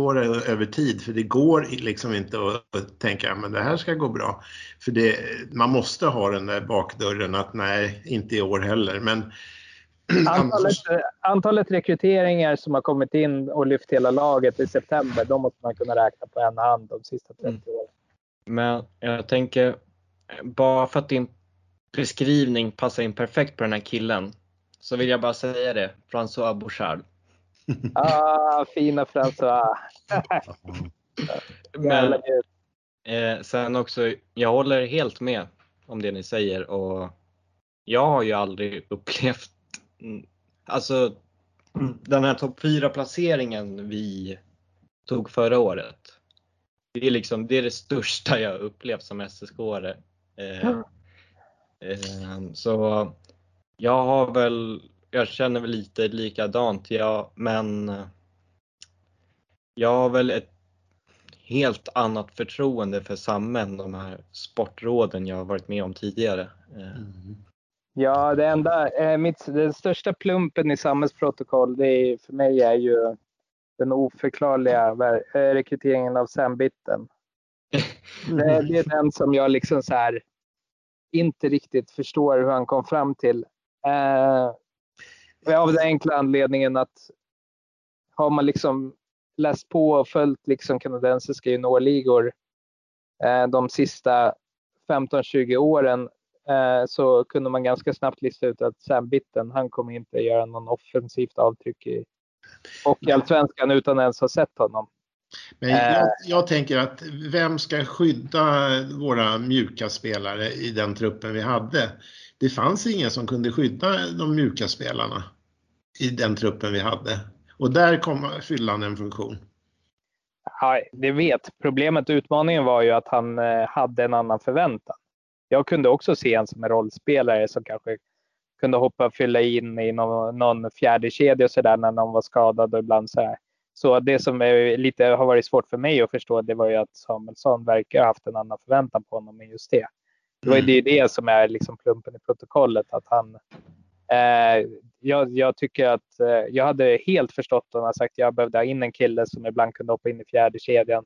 över tid för det går liksom inte att, att tänka men det här ska gå bra. För det, man måste ha den där bakdörren att nej, inte i år heller. Men Antalet, antalet rekryteringar som har kommit in och lyft hela laget i september, de måste man kunna räkna på en hand de sista 30 Mm. åren. Men jag tänker, bara för att din beskrivning passar in perfekt på den här killen, så vill jag bara säga det, François Bouchard. Ah, fina François. Men eh, sen också, jag håller helt med om det ni säger och jag har ju aldrig upplevt, alltså den här topp 4 placeringen vi tog förra året. Det är liksom, det är det största jag upplevt som SSK-are. Eh, eh, så jag har väl, jag känner väl lite likadant, ja, men jag har väl ett helt annat förtroende för Samme än de här sportråden jag har varit med om tidigare. Eh, Ja, det enda, eh, mitt, den största plumpen i samhällsprotokoll det är, för mig är ju den oförklarliga eh, rekryteringen av Sambitten. Det, det är den som jag liksom så här inte riktigt förstår hur han kom fram till. Eh, av den enkla anledningen att har man liksom läst på och följt liksom kanadensiska juniorligor eh, de sista 15-20 åren så kunde man ganska snabbt lista ut att Sam Bitten, han kommer inte göra någon offensivt avtryck i Hockeyallsvenskan utan ens ha sett honom. Men jag, jag tänker att vem ska skydda våra mjuka spelare i den truppen vi hade? Det fanns ingen som kunde skydda de mjuka spelarna i den truppen vi hade. Och där kom fyllan en funktion. Ja, det vet. Problemet och utmaningen var ju att han eh, hade en annan förväntan. Jag kunde också se en som en rollspelare som kanske kunde hoppa och fylla in i någon, någon fjärde kedja och sådär när någon var skadad och ibland så här. Så det som är lite har varit svårt för mig att förstå det var ju att Samuelsson verkar ha haft en annan förväntan på honom än just det. Det var ju det, det som är liksom plumpen i protokollet att han eh, jag, jag tycker att eh, jag hade helt förstått om han sagt att jag behövde ha in en kille som ibland kunde hoppa in i fjärde kedjan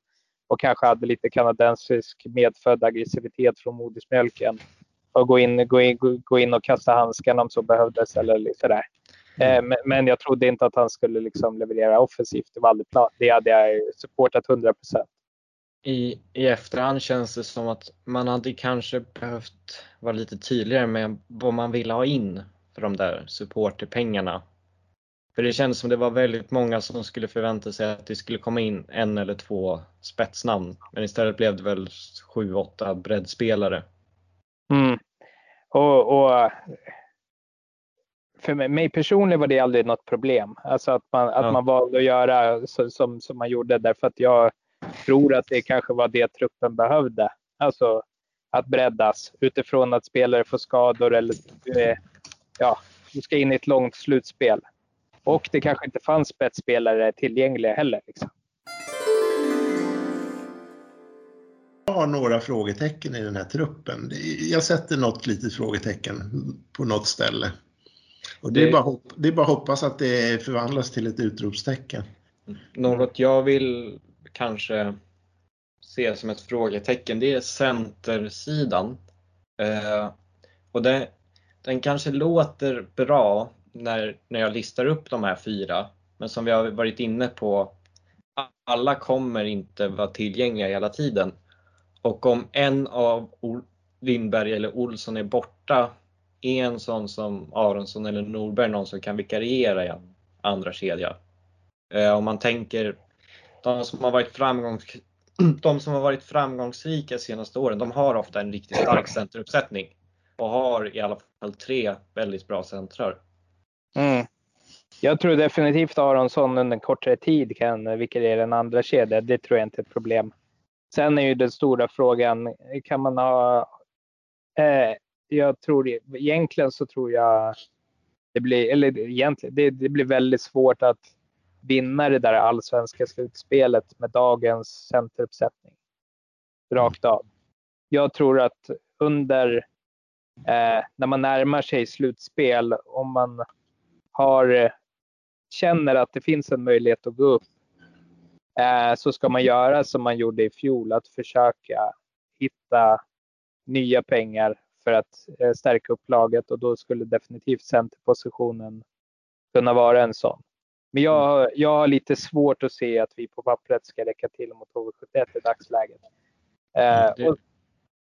och kanske hade lite kanadensisk medfödd aggressivitet från modersmjölken och gå in, gå, in, gå- in och kasta handsken om så behövdes eller sådär. Eh, men, men jag trodde inte att han skulle liksom leverera offensivt. Det var aldrig plan. Det hade jag supportat 100 procent. I, I efterhand känns det som att man hade kanske behövt vara lite tydligare med vad man ville ha in för de där supporterpengarna. För det kändes som det var väldigt många som skulle förvänta sig att det skulle komma in en eller två spetsnamn. Men istället blev det väl sju, åtta breddspelare. Mm. Och, och för mig- personligen var det aldrig något problem. Alltså att man, att Ja. man valde att göra så, som, som man gjorde därför att jag tror att det kanske var det truppen behövde. Alltså att breddas utifrån att spelare får skador eller eh, ja, du ska in i ett långt slutspel. Och det kanske inte fanns spetsspelare tillgängliga heller. Liksom. Jag har några frågetecken i den här truppen. Jag sätter något litet frågetecken på något ställe. Och det, är bara, hopp- det är bara hoppas att det förvandlas till ett utropstecken. Något jag vill kanske se som ett frågetecken, det är centersidan. Eh, och det, den kanske låter bra när, när jag listar upp de här fyra, men som vi har varit inne på alla kommer inte vara tillgängliga hela tiden. Och om en av Lindberg eller Olsson är borta, är en sån som Aronsson eller Norberg någon som kan vikariera i en andra kedja. Eh, om man tänker de som har varit framgångs de som har varit framgångsrika de senaste åren, de har ofta en riktigt stark centeruppsättning och har i alla fall tre väldigt bra centrar. Mm. Jag tror definitivt Aronsson under en kortare tid kan vikariera en andra kedja. Det tror jag inte är ett problem. Sen är ju den stora frågan, kan man ha... Eh, jag tror egentligen så tror jag det blir, eller egentligen, det, det blir väldigt svårt att vinna det där allsvenska slutspelet med dagens centeruppsättning. Rakt av. Jag tror att under, eh, när man närmar sig slutspel, om man har, känner att det finns en möjlighet att gå upp, eh, så ska man göra som man gjorde i fjol, att försöka hitta nya pengar för att eh, stärka upp laget och då skulle definitivt centerpositionen kunna vara en sån. Men jag, jag har lite svårt att se att vi på pappret ska räcka till mot HV71 i dagsläget. Eh, och,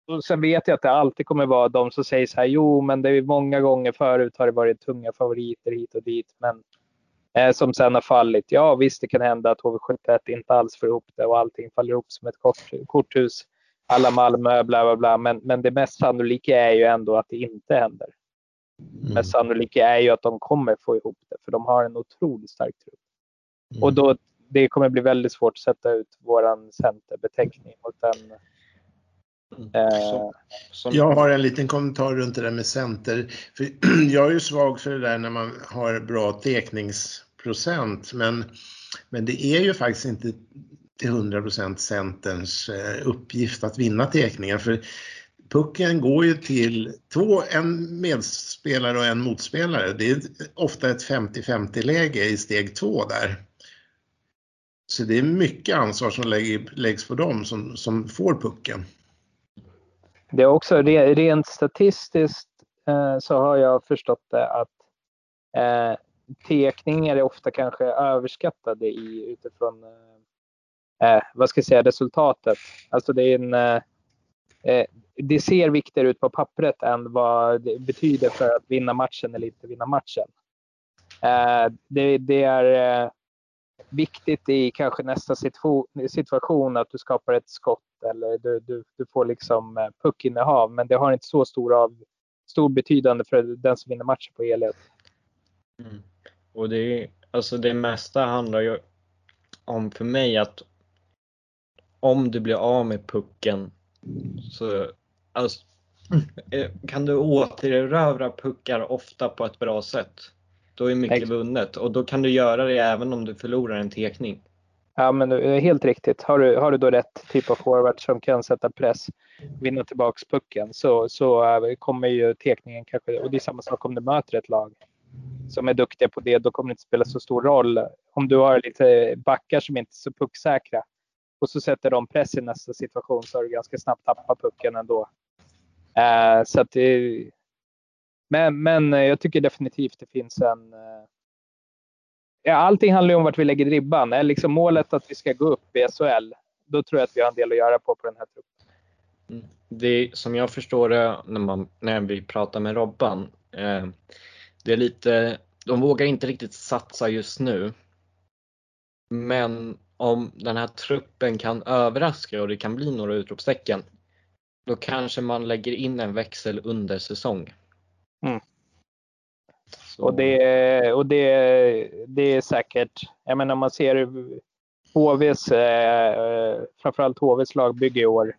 och sen vet jag att det alltid kommer vara de som säger så här, jo men det är många gånger förut har det varit tunga favoriter hit och dit, men eh, som sen har fallit. Ja visst, det kan hända att HV71 inte alls får ihop det och allting faller ihop som ett kort, korthus. Alla Malmö, bla bla bla, men, men det mest sannolika är ju ändå att det inte händer. Mm. Men sannolika är ju att de kommer få ihop det, för de har en otroligt stark trupp. Mm. Och då, det kommer bli väldigt svårt att sätta ut våran centerbeteckning mot den. Mm. Eh, som... Jag har en liten kommentar runt det där med center. För jag är ju svag för det där när man har bra tekningsprocent, men, men det är ju faktiskt inte till 100 Centerns eh, uppgift att vinna tekningen. För pucken går ju till två, en medspelare och en motspelare. Det är ofta ett 50-50 läge i steg två där. Så det är mycket ansvar som läggs på dem som, som får pucken. Det är också rent statistiskt eh, så har jag förstått det att eh, tekningar är ofta kanske överskattade i, utifrån eh, eh, vad ska jag säga, resultatet. Alltså det är en eh, eh, det ser viktigare ut på pappret än vad det betyder för att vinna matchen eller inte vinna matchen. Eh, det, det, är eh, viktigt i kanske nästa situation att du skapar ett skott eller du, du, du får liksom eh, puckinnehav, men det har inte så stor, av, stor betydande för den som vinner matchen på helhet. Mm. Och det, alltså det mesta handlar ju om för mig att om du blir av med pucken så alltså, eh, kan du återerövra puckar ofta på ett bra sätt. Då är mycket vunnet och då kan du göra det även om du förlorar en tekning. Ja, men eh, helt riktigt. Har du, har du då rätt typ av forward som kan sätta press, vinna tillbaks pucken, så, så eh, kommer ju tekningen kanske, och det är samma sak om du möter ett lag som är duktiga på det, då kommer det inte spela så stor roll. Om du har lite backar som inte är så pucksäkra, och så sätter de press i nästa situation så har du ganska snabbt tappat pucken ändå. Eh, så att det, men, men eh, jag tycker definitivt det finns en... Ja, allting handlar ju om vart vi lägger ribban. Är liksom målet att vi ska gå upp i SHL, då tror jag att vi har en del att göra på på den här truppen. Mm. Det som jag förstår det när, man, när vi pratar med Robban, eh, det är lite, de vågar inte riktigt satsa just nu. Men om den här truppen kan överraska och det kan bli några utropstecken, då kanske man lägger in en växel under säsong. Mm. Och, det, och det, det är säkert, jag menar om man ser HVs, eh, framförallt HVs lagbygge i år,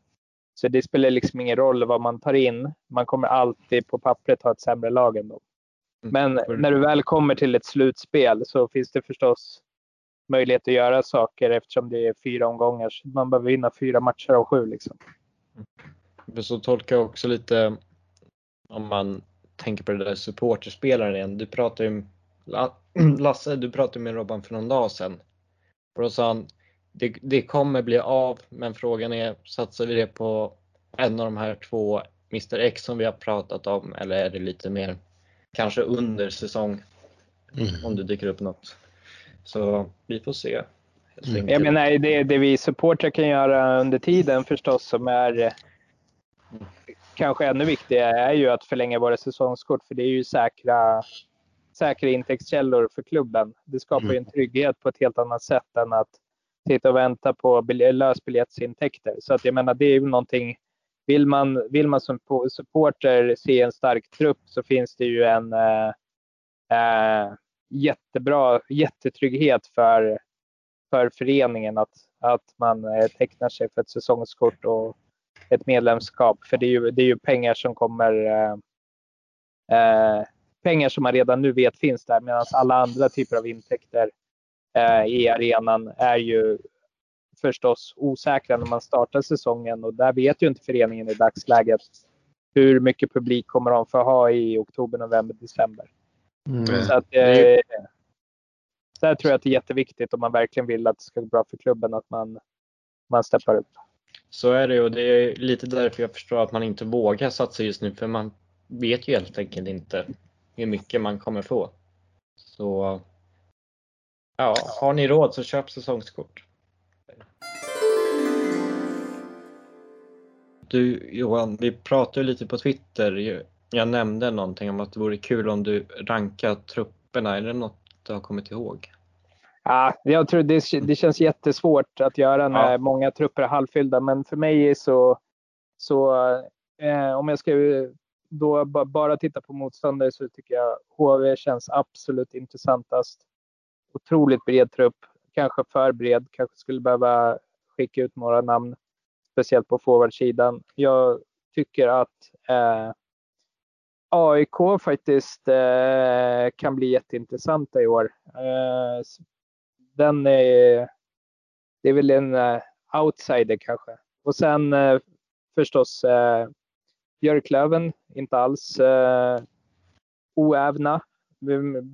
så det spelar liksom ingen roll vad man tar in. Man kommer alltid på pappret ha ett sämre lag än dem. Mm. Men när du väl kommer till ett slutspel så finns det förstås möjlighet att göra saker eftersom det är fyra omgångar. Man behöver vinna fyra matcher av sju. Liksom. Men så tolkar jag också lite om man tänker på det där supporterspelaren igen. Du pratade ju Lasse, du pratade med Robban för någon dag sedan. Och då sa han, det, det kommer bli av, men frågan är, satsar vi det på en av de här två Mr X som vi har pratat om eller är det lite mer kanske under säsong? Mm. Om det dyker upp något. Så vi får se. Mm. Jag menar, det, det vi supportrar kan göra under tiden förstås som är eh, kanske ännu viktigare är ju att förlänga våra säsongskort för det är ju säkra, säkra intäktskällor för klubben. Det skapar ju en trygghet på ett helt annat sätt än att sitta och vänta på bil- lösbiljettsintäkter. Så att jag menar, det är ju någonting. Vill man, vill man som po- supporter se en stark trupp så finns det ju en eh, eh, jättebra jättetrygghet för, för föreningen att, att man eh, tecknar sig för ett säsongskort och ett medlemskap. För det är ju, det är ju pengar som kommer eh, eh, pengar som man redan nu vet finns där medan alla andra typer av intäkter eh, i arenan är ju förstås osäkra när man startar säsongen och där vet ju inte föreningen i dagsläget hur mycket publik kommer de få ha i oktober, november, december. Mm. Så att, Det är eh, där tror jag att det är jätteviktigt om man verkligen vill att det ska gå bra för klubben att man, man steppar upp. Så är det och det är lite därför jag förstår att man inte vågar satsa just nu för man vet ju helt enkelt inte hur mycket man kommer få. Så ja, har ni råd så köp säsongskort. Du Johan, vi pratade ju lite på Twitter. Jag nämnde någonting om att det vore kul om du rankar trupperna. Är det något du har kommit ihåg? Ja, jag tror det, det känns jättesvårt att göra när Ja. många trupper är halvfyllda, men för mig så, så eh, om jag ska då ba- bara titta på motståndare så tycker jag HV känns absolut intressantast. Otroligt bred trupp, kanske för bred, kanske skulle behöva skicka ut några namn, speciellt på forwardsidan. Jag tycker att eh, AIK faktiskt eh, kan bli jätteintressanta i år. Eh, den är, det är väl en eh, outsider kanske. Och sen eh, förstås eh, Björklöven, inte alls oävna.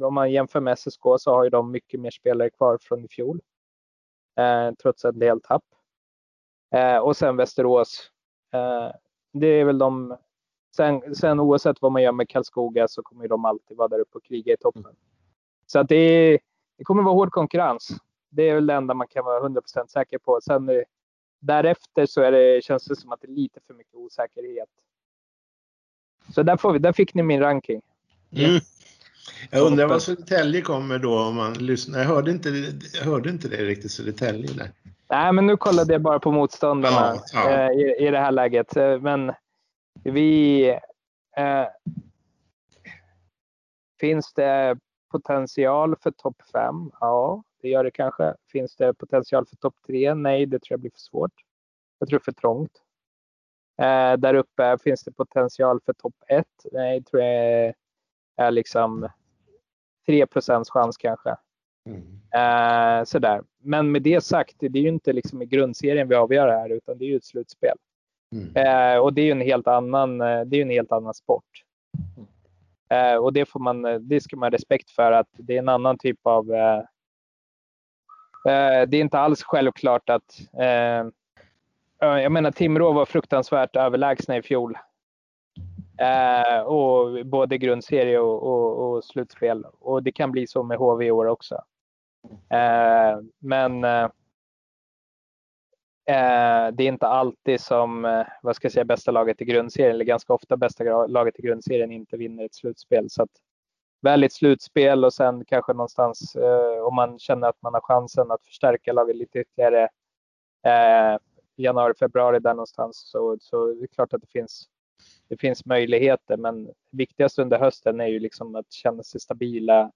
Om man jämför med SSK så har ju de mycket mer spelare kvar från i fjol. Trots en del tapp. Och sen Västerås. Det är väl de Sen, sen oavsett vad man gör med Karlskoga så kommer ju de alltid vara där uppe och kriga i toppen. Så att det, är, det kommer vara hård konkurrens. Det är väl det enda man kan vara 100% säker på. Sen eh, därefter så är det, känns det som att det är lite för mycket osäkerhet. Så där, får vi, där fick ni min ranking. Mm. Jag undrar vad Södertälje kommer då om man lyssnar. Jag hörde inte, jag hörde inte det riktigt, Södertälje där. Nej, men nu kollade jag bara på motståndarna Ja, ja. eh, i, i det här läget. Eh, Men vi... Eh, finns det potential för topp 5? Ja, det gör det kanske. Finns det potential för topp 3? Nej, det tror jag blir för svårt. Jag tror för trångt. Eh, där uppe finns det potential för topp 1? Nej, tror jag är liksom 3 chans kanske. Mm. Eh, sådär. Men med det sagt, det är ju inte liksom i grundserien vi avgör det här utan det är ju ett slutspel. Mm. Eh, och det är ju en helt annan, eh, det är en helt annan sport. Eh, Eh, och det, får man, eh, det ska man ha respekt för att det är en annan typ av... Eh, eh det är inte alls självklart att... Eh, jag menar Timrå var fruktansvärt överlägsna i fjol. Eh, och både grundserie och, och, och slutspel. Och det kan bli så med HV i år också. Eh, men eh, Eh, det är inte alltid som, eh, vad ska jag säga, bästa laget i grundserien, eller ganska ofta bästa laget i grundserien inte vinner ett slutspel. Så att väl i ett slutspel och sen kanske någonstans eh, om man känner att man har chansen att förstärka laget lite ytterligare eh, januari, februari där någonstans så, så är det klart att det finns det finns möjligheter, men viktigast under hösten är ju liksom att känna sig stabila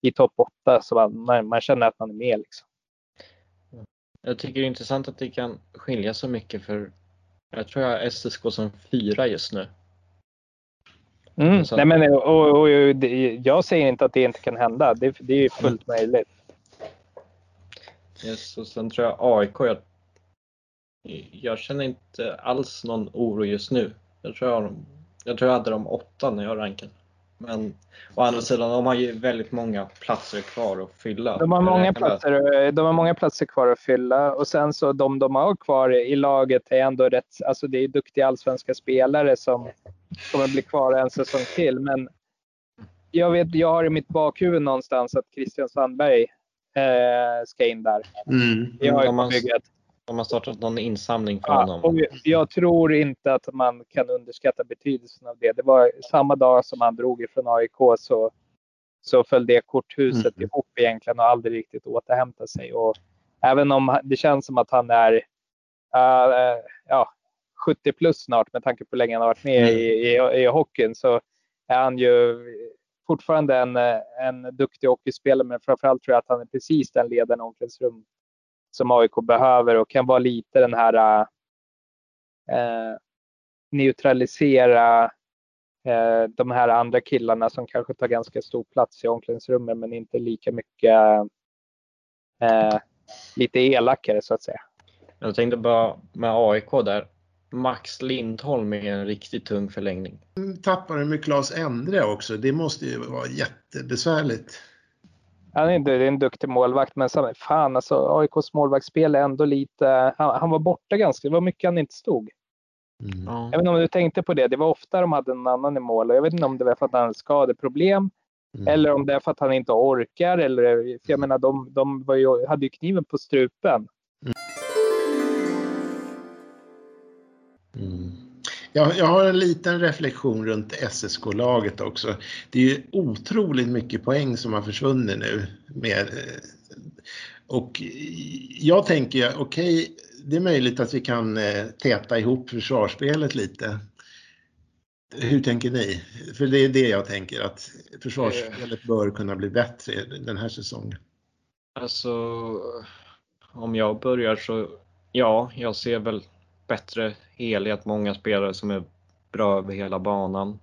i topp 8 så man, man känner att man är med. Liksom. Jag tycker det är intressant att det kan skilja så mycket för jag tror jag har SSK som fyra just nu. Mm. Så- Nej, men, och, och, och, jag säger inte att det inte kan hända. Det, det är fullt möjligt. Yes, och sen tror jag AIK, jag, jag känner inte alls någon oro just nu. Jag tror jag, har jag, tror jag hade dem åtta när jag rankade. Men å andra sidan, de har ju väldigt många platser kvar att fylla. De har, Jag många platser, de har många platser kvar att fylla och sen så de de har kvar i laget är ändå rätt, alltså det är duktiga allsvenska spelare som kommer bli kvar en säsong till. Men jag vet, jag har i mitt bakhuvud någonstans att Christian Sandberg eh, ska in där Mm. i De har- AIK-bygget. De har startat någon insamling för Ja, honom. och jag tror inte att man kan underskatta betydelsen av det. Det var samma dag som han drog ifrån AIK så, så föll det korthuset Mm. ihop egentligen och aldrig riktigt återhämta sig. Och även om det känns som att han är äh, ja, 70 plus snart med tanke på hur länge han har varit med i, i, i hockeyn så är han ju fortfarande en, eh, en duktig hockeyspelare men framförallt tror jag att han är precis den ledaren i omklädningsrum som AIK behöver och kan vara lite den här eh, neutralisera eh, de här andra killarna som kanske tar ganska stor plats i omklädningsrummet men inte lika mycket eh, lite elakare så att säga. Jag tänkte bara med AIK där. Max Lindholm är en riktigt tung förlängning. Tappade med Claes Endre också. Det måste ju vara jättebesvärligt. Han är, inte, det är en duktig målvakt men sam- fan alltså AIKs målvaktsspel är ändå lite, han, han var borta ganska, det var mycket han inte stod. Mm. Ja. Jag vet inte om du tänkte på det, det var ofta de hade en annan i mål och jag vet inte om det var för att han hade skadeproblem Mm. eller om det är för att han inte orkar eller, för jag menar de, de var ju, hade ju kniven på strupen. Mm. Jag, jag har en liten reflektion runt SSK-laget också. Det är ju otroligt mycket poäng som har försvunnit nu. Med, eh, och jag tänker, okej, det är möjligt att vi kan eh, täta ihop försvarsspelet lite. Hur tänker ni? För det är det jag tänker, att försvarsspelet bör kunna bli bättre den här säsongen. Alltså, om jag börjar så, ja, jag ser väl bättre helhet, många spelare som är bra över hela banan.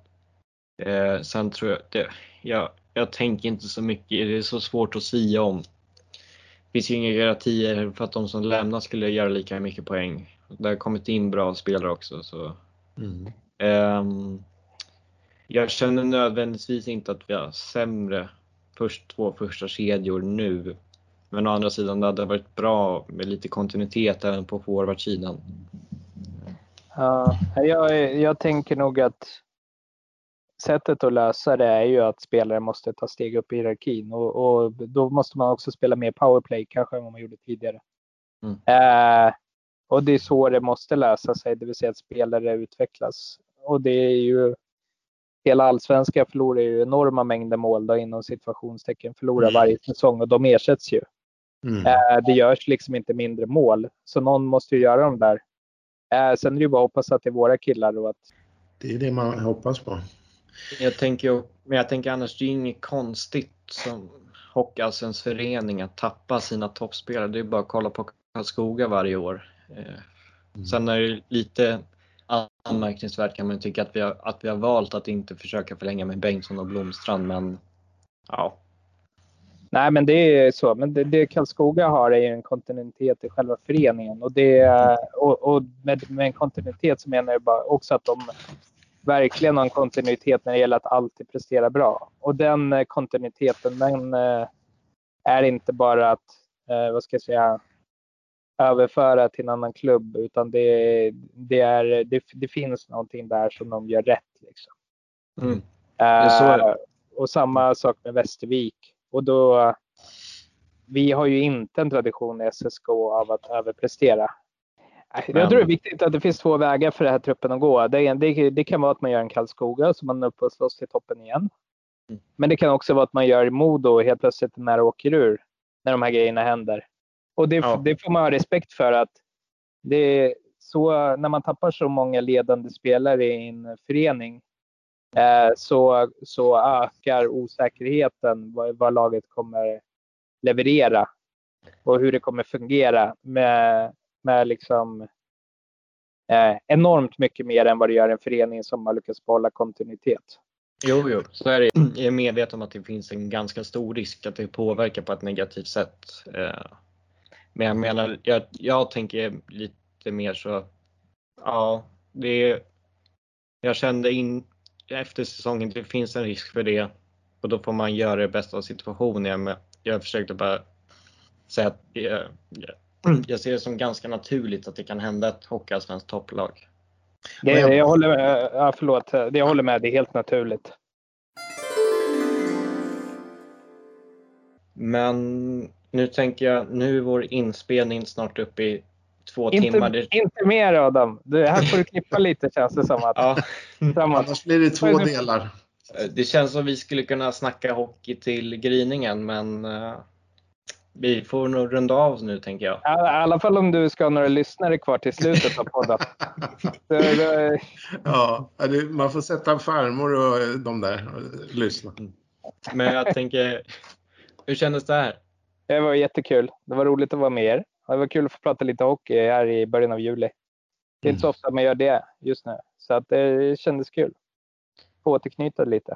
Eh, sen tror jag, det, jag, jag tänker inte så mycket, det är så svårt att sia om. Det finns ju inga garantier för att de som lämnar skulle göra lika mycket poäng. Det har kommit in bra spelare också. Så. Mm. Ehm, jag känner nödvändigtvis inte att vi har sämre först två första kedjor nu. Men å andra sidan det hade varit bra med lite kontinuitet även på forwardsidan. Ja, jag, jag tänker nog att sättet att lösa det är ju att spelare måste ta steg upp i hierarkin och, och då måste man också spela mer powerplay kanske än vad man gjorde tidigare. Mm. Eh, och det är så det måste lösa sig, det vill säga att spelare utvecklas. Och det är ju hela allsvenskan förlorar ju enorma mängder mål då inom situationstecken förlorar Mm. varje säsong och de ersätts ju. Mm. Eh, det görs liksom inte mindre mål. Så någon måste ju göra dem där. Eh, sen är det ju bara att hoppas att det är våra killar och att Det är det man hoppas på. Jag tänker, ju- men jag tänker annars, det är inget konstigt som Hockeyallsvensk förening att tappa sina toppspelare. Det är bara att kolla på Karlskoga varje år. Eh, Sen är det lite anmärkningsvärt kan man tycka att vi, har, att vi har valt att inte försöka förlänga med Bengtsson och Blomstrand men ja, Nej, men det är så. Men det, det Karlskoga har är ju en kontinuitet i själva föreningen. Och, det, och, och med, med en kontinuitet så menar jag bara också att de verkligen har en kontinuitet när det gäller att alltid prestera bra. Och den eh, kontinuiteten, den eh, är inte bara att, eh, vad ska jag säga, överföra till en annan klubb, utan det, det, är, det, det finns någonting där som de gör rätt. Liksom. mm. det. och samma sak med Västervik. Och då, vi har ju inte en tradition i SSK av att överprestera. Jag Men- tror det är viktigt att det finns två vägar för den här truppen att gå. Det, det, det kan vara att man gör en Karlskoga så man är uppe och slåss till toppen igen. Mm. Men det kan också vara att man gör Modo och helt plötsligt när åker ur när de här grejerna händer. Och det, Ja. det får man ha respekt för att det är så, när man tappar så många ledande spelare i en förening Eh, så, så ökar osäkerheten vad, vad laget kommer leverera och hur det kommer fungera med, med liksom, eh, enormt mycket mer än vad det gör en förening som har lyckats behålla kontinuitet. Jo, jo, så är det. Jag är medveten om att det finns en ganska stor risk att det påverkar på ett negativt sätt. Eh, Men jag menar, jag, jag tänker lite mer så, ja, det är, jag kände in efter säsongen, det finns en risk för det och då får man göra det bästa av situationen. Jag försökte bara säga att jag, jag, jag ser det som ganska naturligt att det kan hända ett hockeyallsvenskt topplag. Det, jag- jag, håller med, ja, förlåt, det jag håller med, det är helt naturligt. Men nu tänker jag, nu är vår inspelning snart uppe i två Inte, timmar. Inte mer Adam. Du, här får du klippa lite känns det som. Att, ja, framåt. Annars blir det två delar. det känns som vi skulle kunna snacka hockey till gryningen men eh, vi får nog runda av nu tänker jag. I alla fall om du ska ha några lyssnare kvar till slutet av podden. Så, det- Ja, man får sätta farmor och de där och lyssna. Men jag tänker, hur kändes det här? Det var jättekul. Det var roligt att vara med er. Det var kul att få prata lite hockey här i början av juli. Det är inte så ofta man gör det just nu. Så att det kändes kul. Få återknyta lite.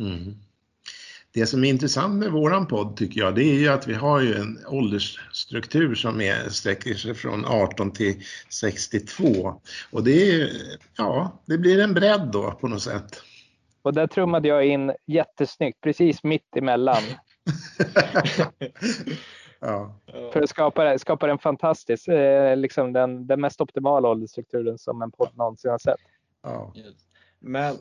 Mm. Det som är intressant med våran podd tycker jag, det är ju att vi har ju en åldersstruktur som är, sträcker sig från 18 till 62. Och det är, ja, det blir en bredd då på något sätt. Och där trummade jag in jättesnyggt, precis mitt emellan. ja. För att skapa, skapa den fantastisk, eh, liksom den, den mest optimala åldersstrukturen som en podd någonsin har sett. Ja. Men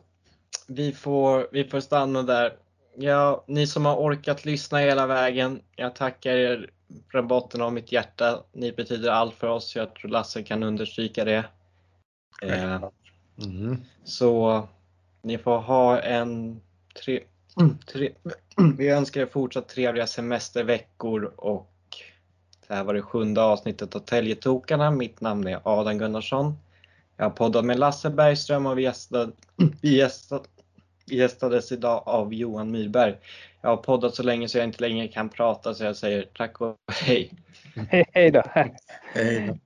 vi får, vi får stanna där. Ja, ni som har orkat lyssna hela vägen, jag tackar er från botten av mitt hjärta. Ni betyder allt för oss. Jag tror Lasse kan understryka det. Eh, Mm. så ni får ha en tre, tre, Vi önskar er fortsatt trevliga semesterveckor och det här var det sjunde avsnittet av Täljetokarna. Mitt namn är Adam Gunnarsson. Jag har poddat med Lasse Bergström och vi, gästad, vi, gästad, vi gästades idag av Johan Myrberg. Jag har poddat så länge så jag inte längre kan prata så jag säger tack och hej. Hej, hej då! Hej då.